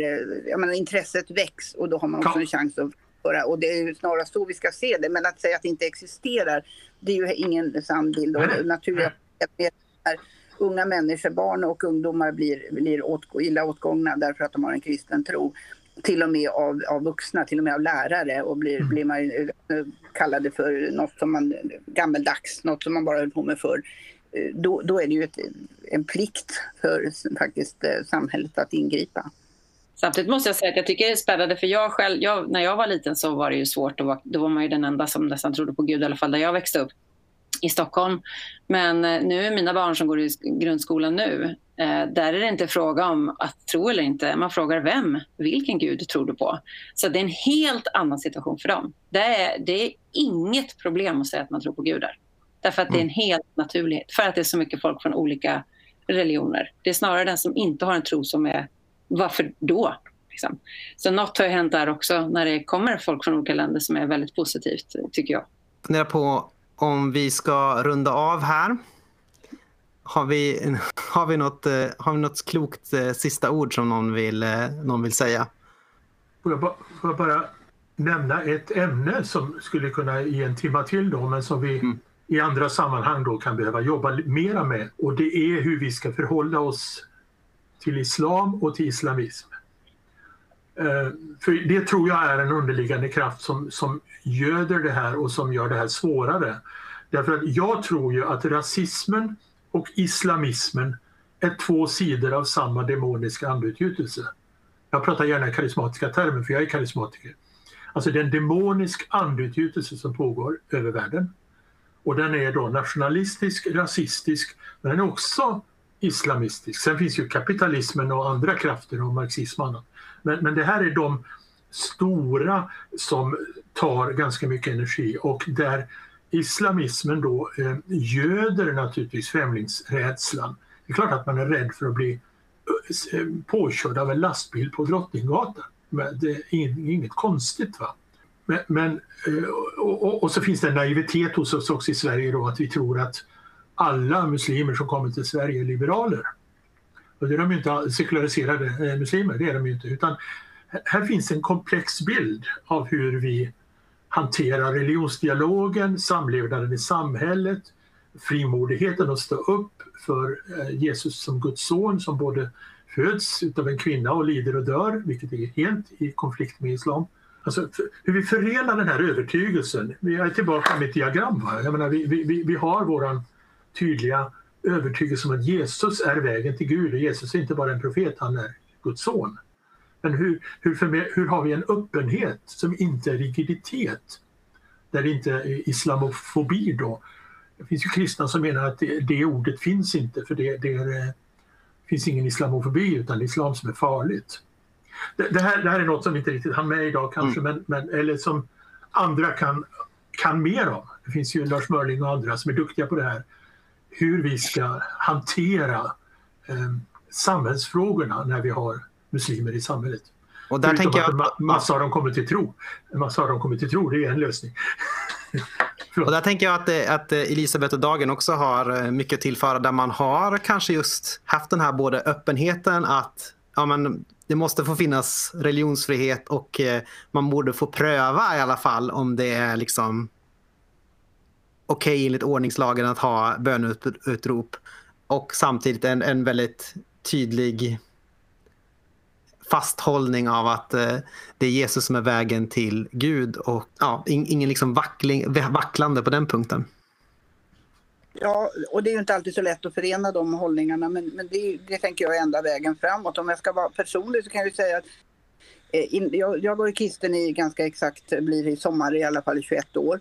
jag menar, intresset väcks och då har man också ja. en chans att föra. Och det är ju snarast så vi ska se det. Men att säga att det inte existerar, det är ju ingen sann bild. Och naturligt unga människor, barn och ungdomar blir, blir åt, illa åtgångna därför att de har en kristen tro till och med av, av vuxna, till och med av lärare och blir, mm. blir man kallade för något som man gammeldags, något som man bara höll på med förr. Eh, då, då är det ju ett, en plikt för faktiskt eh, samhället att ingripa. Samtidigt måste jag säga att jag tycker det är spännande för jag själv, jag, när jag var liten så var det ju svårt, att vara, då var man ju den enda som nästan trodde på Gud i alla fall där jag växte upp i Stockholm. Men eh, nu är mina barn som går i grundskolan nu, eh, där är det inte fråga om att tro eller inte. Man frågar vem, vilken gud tror du på? Så det är en helt annan situation för dem. Det är, det är inget problem att säga att man tror på gudar. Därför att det är en mm. helt naturlighet. För att det är så mycket folk från olika religioner. Det är snarare den som inte har en tro som är, varför då? Liksom. Så något har hänt där också när det kommer folk från olika länder som är väldigt positivt, tycker jag. Funderar på om vi ska runda av här. Har vi, har vi, något, eh, har vi något klokt eh, sista ord som någon vill, eh, någon vill säga? Får jag, bara, får jag bara nämna ett ämne som skulle kunna ge en timma till då, men som vi mm. i andra sammanhang då kan behöva jobba mera med. Och det är hur vi ska förhålla oss till islam och till islamism. Eh, för det tror jag är en underliggande kraft som, som göder det här och som gör det här svårare. Därför att jag tror ju att rasismen och islamismen är två sidor av samma demoniska andeutgjutelse. Jag pratar gärna i karismatiska termer för jag är karismatiker. Alltså det är en demonisk andeutgjutelse som pågår över världen. Och den är då nationalistisk, rasistisk, men den är också islamistisk. Sen finns ju kapitalismen och andra krafter och marxism och annat. Men, men det här är de stora som tar ganska mycket energi och där islamismen då eh, göder naturligtvis främlingsrädslan. Det är klart att man är rädd för att bli eh, eh, påkörd av en lastbil på Drottninggatan. Men det är inget konstigt. va. Men, men eh, och, och, och, så finns det en naivitet hos oss också i Sverige då att vi tror att alla muslimer som kommer till Sverige är liberaler. Och det är de ju inte, sekulariserade eh, muslimer, det är de ju inte. Utan här finns en komplex bild av hur vi hanterar religionsdialogen, samlevnaden i samhället, frimodigheten att stå upp för eh, Jesus som Guds son som både föds av en kvinna och lider och dör, vilket är helt i konflikt med islam. Alltså, hur vi förenar den här övertygelsen. Vi är tillbaka med ett diagram. Va? Jag menar, vi, vi, vi har vår tydliga övertygelse om att Jesus är vägen till Gud och Jesus är inte bara en profet, han är Guds son. Men hur, hur, hur har vi en öppenhet som inte är rigiditet? Där det inte är islamofobi då. Det finns ju kristna som menar att det, det ordet finns inte för det, det är, eh, finns ingen islamofobi utan islam som är farligt. Det, det, här, det här är något som vi inte riktigt hann med idag kanske, mm. men, men, eller som andra kan, kan mer om. Det finns ju Lars Mörling och andra som är duktiga på det här. Hur vi ska hantera eh, samhällsfrågorna när vi har muslimer i samhället. Och där tänker jag... att massa av dem kommer till tro. Massa av dem kommer till tro, det är en lösning. och där tänker jag att, eh, att eh, Elisabeth och Dagen också har eh, mycket att tillföra där man har kanske just haft den här både öppenheten att ja, men det måste få finnas religionsfrihet och man borde få pröva i alla fall om det är liksom okej okay, enligt ordningslagen att ha böneutrop och samtidigt en, en väldigt tydlig fasthållning av att eh, det är Jesus som är vägen till Gud och ja, ingen liksom vackling, vacklande på den punkten. Ja, och det är ju inte alltid så lätt att förena de hållningarna men, men det, det tänker jag är enda vägen framåt. Om jag ska vara personlig så kan jag säga att eh, in, jag, jag var kristen i ganska exakt, blir i sommar i alla fall i 21 år.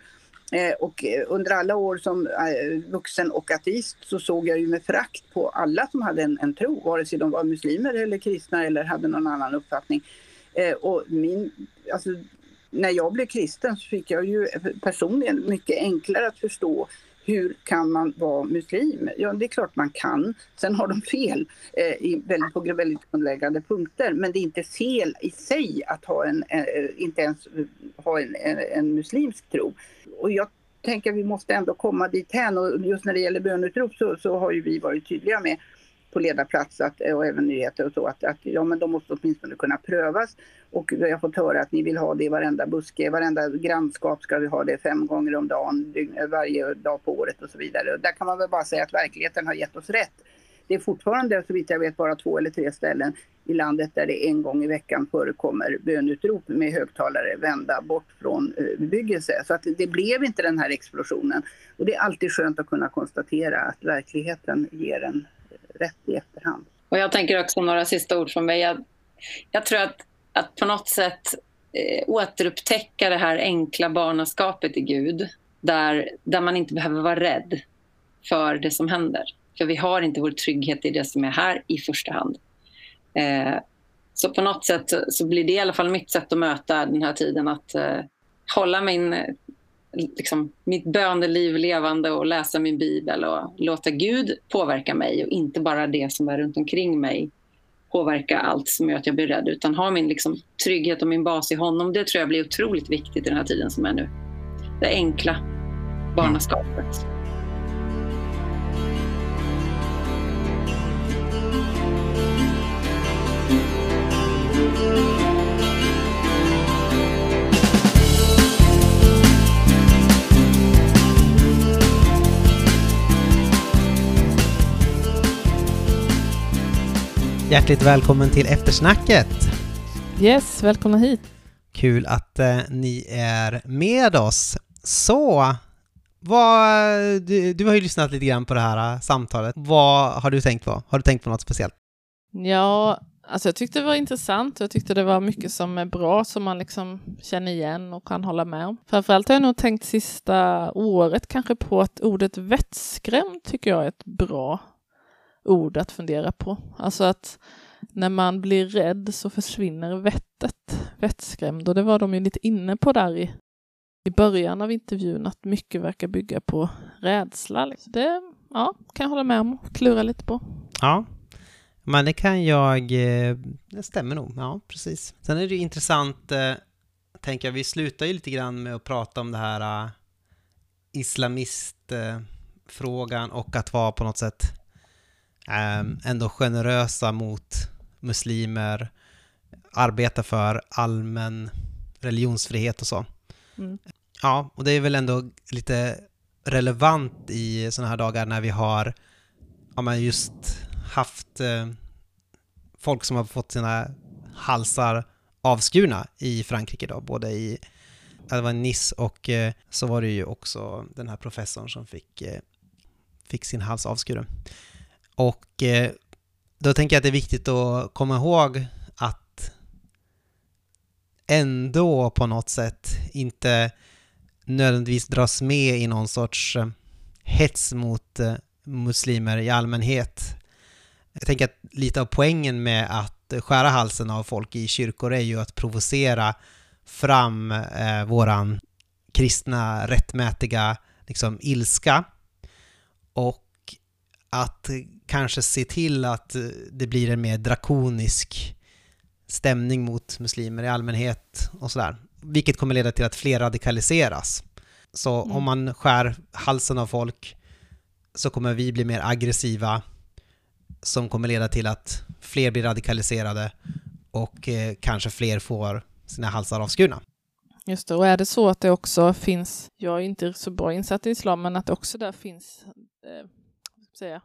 Eh, och eh, under alla år som eh, vuxen och ateist så såg jag ju med frakt på alla som hade en, en tro, vare sig de var muslimer eller kristna eller hade någon annan uppfattning. Eh, och min, alltså, när jag blev kristen så fick jag ju personligen mycket enklare att förstå hur kan man vara muslim? Ja, det är klart man kan. Sen har de fel eh, i väldigt, på väldigt grundläggande punkter. Men det är inte fel i sig att ha en, eh, eh inte ens eh, ha en, en, en, muslimsk tro. Och jag tänker att vi måste ändå komma dit hän och just när det gäller bönutrop så, så har ju vi varit tydliga med på ledarplats att, och även nyheter och så att, att ja, men de måste åtminstone kunna prövas. Och vi har fått höra att ni vill ha det i varenda buske, varenda grannskap ska vi ha det fem gånger om dagen, eh, varje dag på året och så vidare. Och där kan man väl bara säga att verkligheten har gett oss rätt. Det är fortfarande så vitt jag vet bara två eller tre ställen i landet där det en gång i veckan förekommer bönutrop med högtalare vända bort från eh, bebyggelse. Så att det blev inte den här explosionen. Och det är alltid skönt att kunna konstatera att verkligheten ger en rätt i efterhand. Och jag tänker också några sista ord från mig. Jag, jag tror att, att på något sätt eh, återupptäcka det här enkla barnaskapet i Gud där, där man inte behöver vara rädd för det som händer. För vi har inte vår trygghet i det som är här i första hand. Eh, så på något sätt så blir det i alla fall mitt sätt att möta den här tiden. Att eh, hålla min liksom, mitt böneliv levande och läsa min bibel och låta Gud påverka mig och inte bara det som är runt omkring mig påverka allt som gör att jag blir rädd utan ha min liksom, trygghet och min bas i honom. Det tror jag blir otroligt viktigt i den här tiden som är nu. Det enkla barnaskapet. Hjärtligt välkommen till eftersnacket! Yes, välkomna hit! Kul att eh, ni är med oss. Så, vad, du, du, har ju lyssnat lite grann på det här uh, samtalet. Vad har du tänkt på? Har du tänkt på något speciellt? Ja, alltså jag tyckte det var intressant. Jag tyckte det var mycket som är bra som man liksom känner igen och kan hålla med om. Framförallt har jag nog tänkt sista året kanske på att ordet vettskrämd tycker jag är ett bra ord att fundera på. Alltså att när man blir rädd så försvinner vettet, vettskrämd. Och det var de ju lite inne på där i, i början av intervjun, att mycket verkar bygga på rädsla. Liksom. Det ja, kan jag hålla med om och klura lite på. Ja, men det kan jag... Eh, det stämmer nog. Ja, precis. Sen är det ju intressant, eh, tänker jag, vi slutar ju lite grann med att prata om det här eh, islamistfrågan och att vara på något sätt ändå generösa mot muslimer, arbetar för allmän religionsfrihet och så. Mm. Ja, och det är väl ändå lite relevant i sådana här dagar när vi har ja, men just haft eh, folk som har fått sina halsar avskurna i Frankrike då, både i det var Nice och eh, så var det ju också den här professorn som fick, eh, fick sin hals avskuren. Och eh, då tänker jag att det är viktigt att komma ihåg att ändå på något sätt inte nödvändigtvis dras med i någon sorts eh, hets mot eh, muslimer i allmänhet. Jag tänker att lite av poängen med att skära halsen av folk i kyrkor är ju att provocera fram eh, våran kristna rättmätiga liksom, ilska och att kanske se till att det blir en mer drakonisk stämning mot muslimer i allmänhet och sådär. Vilket kommer leda till att fler radikaliseras. Så mm. om man skär halsen av folk så kommer vi bli mer aggressiva som kommer leda till att fler blir radikaliserade och eh, kanske fler får sina halsar avskurna. Just det, och är det så att det också finns, jag är inte så bra insatt i islam, men att det också där finns eh, säga,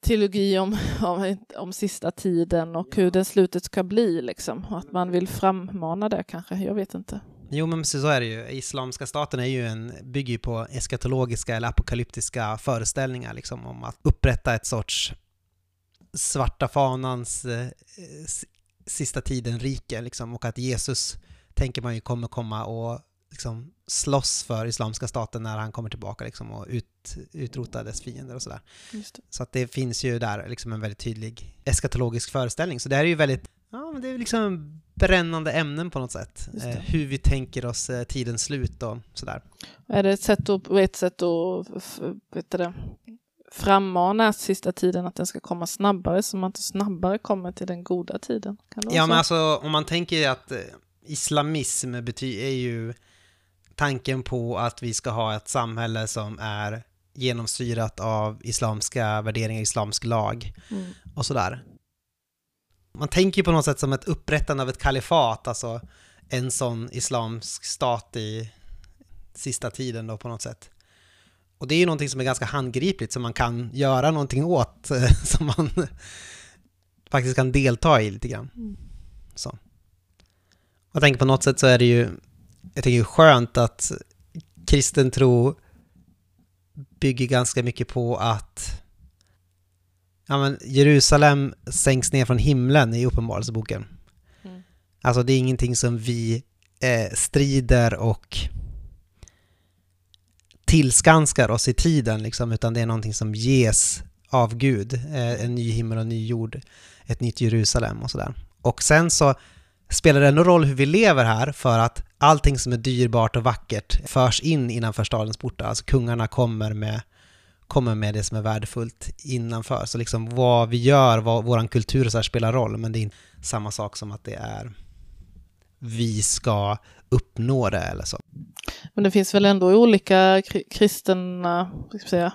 teologi om, om, om sista tiden och hur det slutet ska bli liksom. Och att man vill frammana det kanske, jag vet inte. Jo, men så är det ju. Islamiska staten är ju en, bygger ju på eskatologiska eller apokalyptiska föreställningar liksom om att upprätta ett sorts svarta fanans eh, sista tiden-rike liksom och att Jesus tänker man ju kommer komma och liksom slåss för Islamiska staten när han kommer tillbaka liksom och ut, utrota dess fiender och sådär. Så att det finns ju där liksom en väldigt tydlig eskatologisk föreställning. Så det här är ju väldigt, ja men det är liksom brännande ämnen på något sätt. Eh, hur vi tänker oss eh, tidens slut och sådär. Är det ett sätt att, ett sätt att vet det, frammana sista tiden att den ska komma snabbare så man inte snabbare kommer till den goda tiden? ja, men alltså om man tänker att eh, islamism betyder, är ju tanken på att vi ska ha ett samhälle som är genomsyrat av islamska värderingar, islamsk lag mm. och sådär. Man tänker ju på något sätt som ett upprättande av ett kalifat, alltså en sån islamsk stat i sista tiden då på något sätt. Och det är ju någonting som är ganska handgripligt som man kan göra någonting åt, som man faktiskt kan delta i lite grann. Mm. Så. Jag tänker på något sätt så är det ju jag tycker det är skönt att kristen tro bygger ganska mycket på att ja, men Jerusalem sänks ner från himlen i Uppenbarelseboken. Mm. Alltså det är ingenting som vi eh, strider och tillskanskar oss i tiden, liksom, utan det är någonting som ges av Gud. Eh, en ny himmel och en ny jord, ett nytt Jerusalem och sådär. Och sen så spelar det någon roll hur vi lever här för att allting som är dyrbart och vackert förs in innanför stadens portar. Alltså kungarna kommer med, kommer med det som är värdefullt innanför. Så liksom vad vi gör, vad vår kultur så här spelar roll, men det är inte samma sak som att det är vi ska uppnå det eller så. Men det finns väl ändå olika kristna, säga,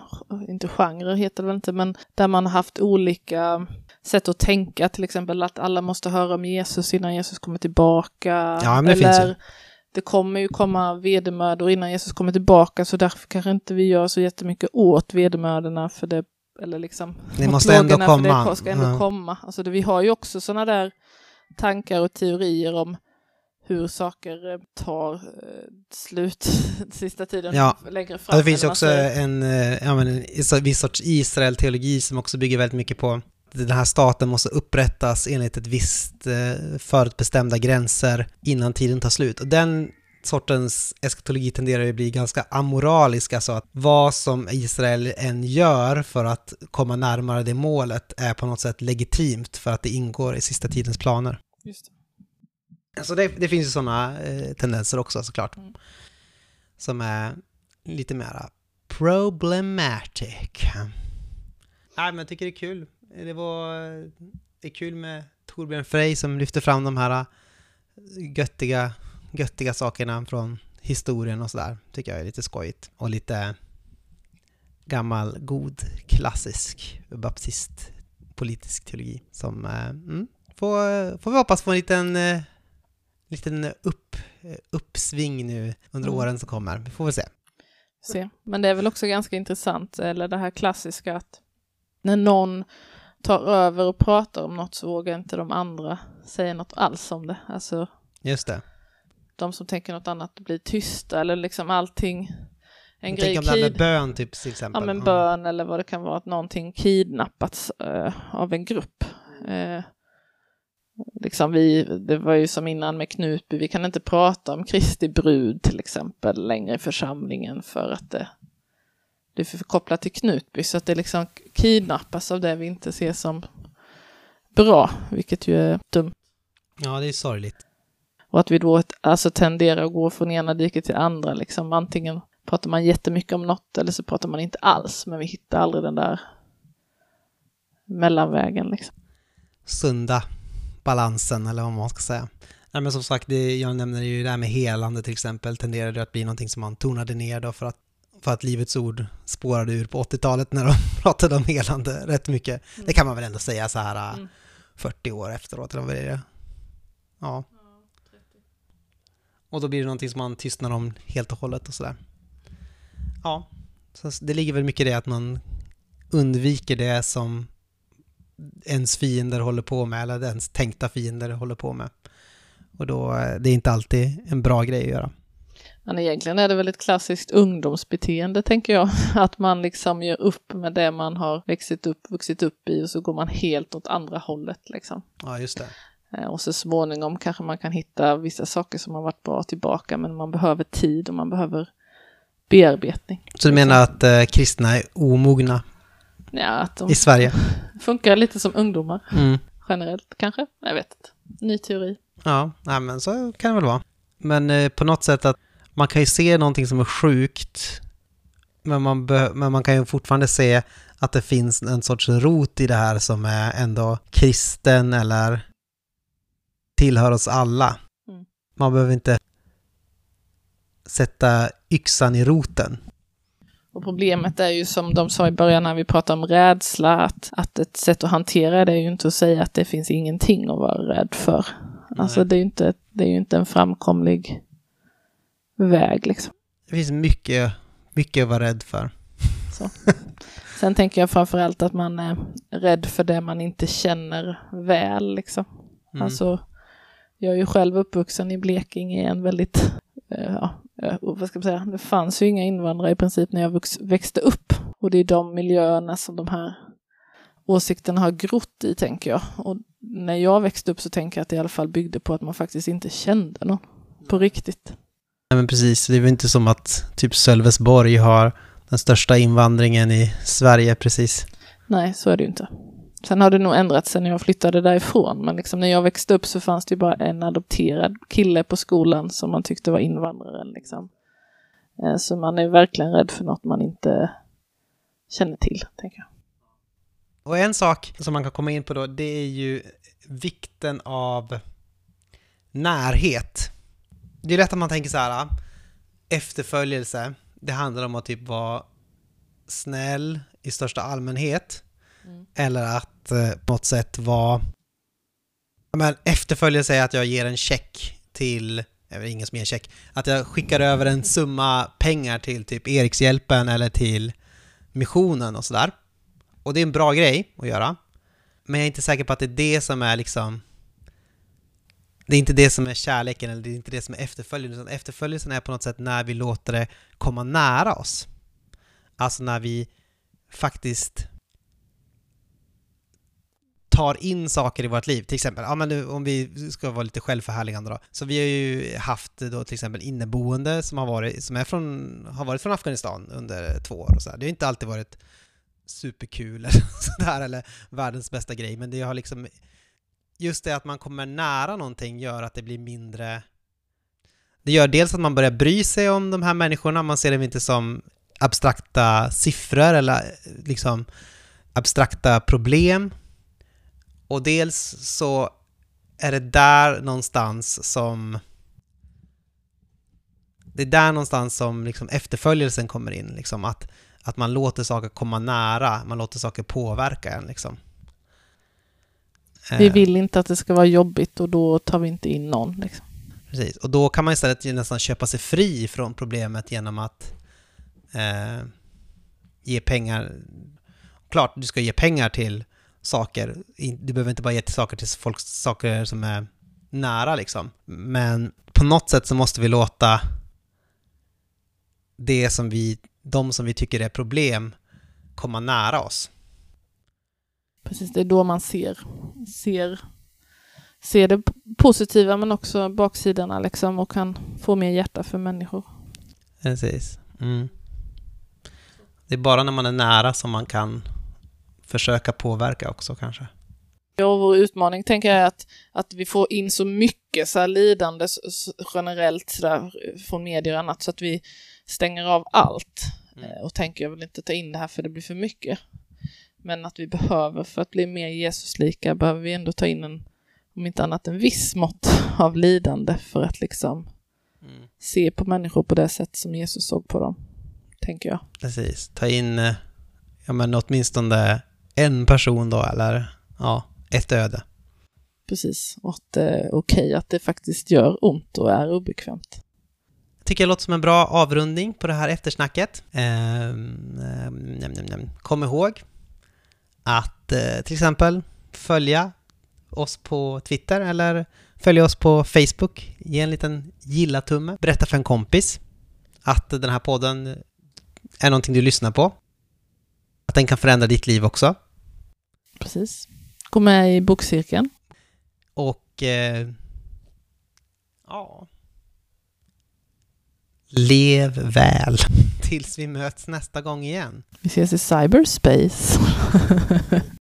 inte genrer heter det väl inte, men där man har haft olika sätt att tänka, till exempel att alla måste höra om Jesus innan Jesus kommer tillbaka. Ja, men det eller finns ju. det kommer ju komma vedermödor innan Jesus kommer tillbaka, så därför kanske inte vi gör så jättemycket åt vedermödorna, för det, eller liksom... Det måste ändå komma. det ska ändå ja. komma. Alltså det, vi har ju också sådana där tankar och teorier om hur saker eh, tar eh, slut sista tiden ja. längre fram. Ja, det finns också en, eh, ja, men, en viss sorts Israel-teologi som också bygger väldigt mycket på den här staten måste upprättas enligt ett visst eh, förutbestämda gränser innan tiden tar slut. Och den sortens eskatologi tenderar att bli ganska amoralisk, alltså att vad som Israel än gör för att komma närmare det målet är på något sätt legitimt för att det ingår i sista tidens planer. Just det. Alltså det, det finns ju sådana eh, tendenser också såklart. Mm. Som är lite mera problematic. Nej, men jag tycker det är kul det var det är kul med Torbjörn Frey som lyfter fram de här göttiga, göttiga sakerna från historien och sådär. Tycker jag är lite skojigt. Och lite gammal, god, klassisk baptist politisk teologi som eh, mm, får, får vi hoppas få en liten, eh, liten upp, uppsving nu under mm. åren som kommer. Vi får väl se. se. Men det är väl också ganska intressant, eller det här klassiska att när någon tar över och pratar om något så vågar inte de andra säga något alls om det. Alltså, Just det. De som tänker något annat blir tysta eller liksom allting. En Jag grej tänker om det här med bön typ till exempel. Ja men bön mm. eller vad det kan vara, att någonting kidnappats uh, av en grupp. Uh, liksom vi, det var ju som innan med Knutby, vi kan inte prata om Kristi brud till exempel längre i församlingen för att det det är förkopplat till Knutby så att det liksom kidnappas av det vi inte ser som bra, vilket ju är dumt. Ja, det är sorgligt. Och att vi då alltså tenderar att gå från ena diket till andra, liksom antingen pratar man jättemycket om något eller så pratar man inte alls, men vi hittar aldrig den där mellanvägen liksom. Sunda balansen eller vad man ska säga. Nej men som sagt, det jag nämner ju det här med helande till exempel, tenderar det att bli någonting som man tonade ner då för att för att Livets Ord spårade ur på 80-talet när de pratade om helande rätt mycket. Mm. Det kan man väl ändå säga så här mm. 40 år efteråt, eller vad är det? Ja. Och då blir det någonting som man tystnar om helt och hållet och sådär. Ja, så det ligger väl mycket i det att man undviker det som ens fiender håller på med eller ens tänkta fiender håller på med. Och då, eh, det är inte alltid en bra grej att göra. Men egentligen är det väl ett klassiskt ungdomsbeteende, tänker jag. Att man liksom gör upp med det man har växit upp, vuxit upp i och så går man helt åt andra hållet. Liksom. Ja, just det. Eh, och så småningom kanske man kan hitta vissa saker som har varit bra tillbaka, men man behöver tid och man behöver bearbetning. Så du menar att eh, kristna är omogna Ja, att de i Sverige? funkar lite som ungdomar Mm. generellt kanske. Jag vet inte. Ny teori. Ja, nej, men så kan det väl vara. Men eh, på något sätt att man kan ju se någonting som är sjukt, men man, men man kan ju fortfarande se att det finns en sorts rot i det här som är ändå kristen eller tillhör oss alla. Mm. Man behöver inte sätta yxan i roten. Och problemet är ju som de sa i början när vi pratade om rädsla, att, att ett sätt att hantera det är ju inte att säga att det finns ingenting att vara rädd för. Alltså Nej. det är ju inte, det är ju inte en framkomlig väg liksom. Det finns mycket, mycket att vara rädd för. Sen tänker jag framförallt att man är rädd för det man inte känner väl liksom. Mm. Alltså, jag är ju själv uppvuxen i Blekinge i en väldigt, eh, ja, eh, vad ska man säga, det fanns ju inga invandrare i princip när jag växte upp. Och det är de miljöerna som de här åsikterna har grott i, tänker jag. Och när jag växte upp så tänker jag att det i alla fall byggde på att man faktiskt inte kände någon på riktigt. Nej men precis, det är väl inte som att typ Sölvesborg har den största invandringen i Sverige precis. Nej, så är det ju inte. Sen har det nog ändrats sen jag flyttade därifrån, men liksom när jag växte upp så fanns det ju bara en adopterad kille på skolan som man tyckte var invandraren. Liksom. Eh, Så man är verkligen rädd för något man inte känner till, tänker jag. Och en sak som man kan komma in på då, det är ju vikten av närhet. Det är lätt att man tänker så här, efterföljelse, det handlar om att typ vara snäll i största allmänhet. Mm. Eller att eh, på något sätt vara... Men efterföljelse är att jag ger en check till, vet ingen som ger en check, att jag skickar över en summa pengar till typ Erikshjälpen eller till missionen och sådär. Och det är en bra grej att göra. Men jag är inte säker på att det är det som är liksom... Det är inte det som är kärleken eller det är inte det som är efterföljelsen. Utan efterföljelsen är på något sätt när vi låter det komma nära oss. Alltså när vi faktiskt tar in saker i vårt liv. Till exempel, ja, men nu, om vi ska vara lite självförhärligande då. Så vi har ju haft då till exempel inneboende som har varit, som är från, har varit från Afghanistan under två år och så här. Det har inte alltid varit superkul eller sådär eller världens bästa grej men det har liksom just det att man kommer nära någonting gör att det blir mindre det gör dels att man börjar bry sig om de här människorna, man ser dem inte som abstrakta siffror eller eh, liksom abstrakta problem och dels så är det där någonstans som det är där någonstans som liksom efterföljelsen kommer in, liksom att att man låter saker komma nära, man låter saker påverka en liksom. Vi Eh, vill inte att det ska vara jobbigt och då tar vi inte in någon. Liksom. Precis, och då kan man istället nästan köpa sig fri från problemet genom att eh, ge pengar. Klart, du ska ge pengar till saker. Du behöver inte bara ge till saker till folk, saker som är nära liksom. Men på något sätt så måste vi låta det som vi, de som vi tycker är problem komma nära oss. Precis, det är då man ser, ser, ser det positiva men också baksidorna liksom och kan få mer hjärta för människor. Precis. Mm. Det är bara när man är nära som man kan försöka påverka också kanske. Ja, och vår utmaning tänker jag är att, att vi får in så mycket så här lidande generellt så där, från medier och annat så att vi stänger av allt Mm. eh, och tänker jag vill inte ta in det här för det blir för mycket. Men att vi behöver, för att bli mer Jesuslika, behöver vi ändå ta in en, om inte annat en viss mått av lidande för att liksom Mm. se på människor på det sätt som Jesus såg på dem, tänker jag. Precis. Ta in eh, ja, men åtminstone en person då, eller ja, ett öde. Precis, och att det är okej att det faktiskt gör ont och är obekvämt. Jag tycker det låter som en bra avrundning på det här eftersnacket. Ehm, näm, näm, näm. Kom ihåg att eh, till exempel följa oss på Twitter eller följa oss på Facebook. Ge en liten gilla-tumme. Berätta för en kompis att den här podden är någonting du lyssnar på. Att den kan förändra ditt liv också. Precis. Gå med i bokcirkeln. Och... Eh, ja... Lev väl tills vi möts nästa gång igen. Vi ses i cyberspace.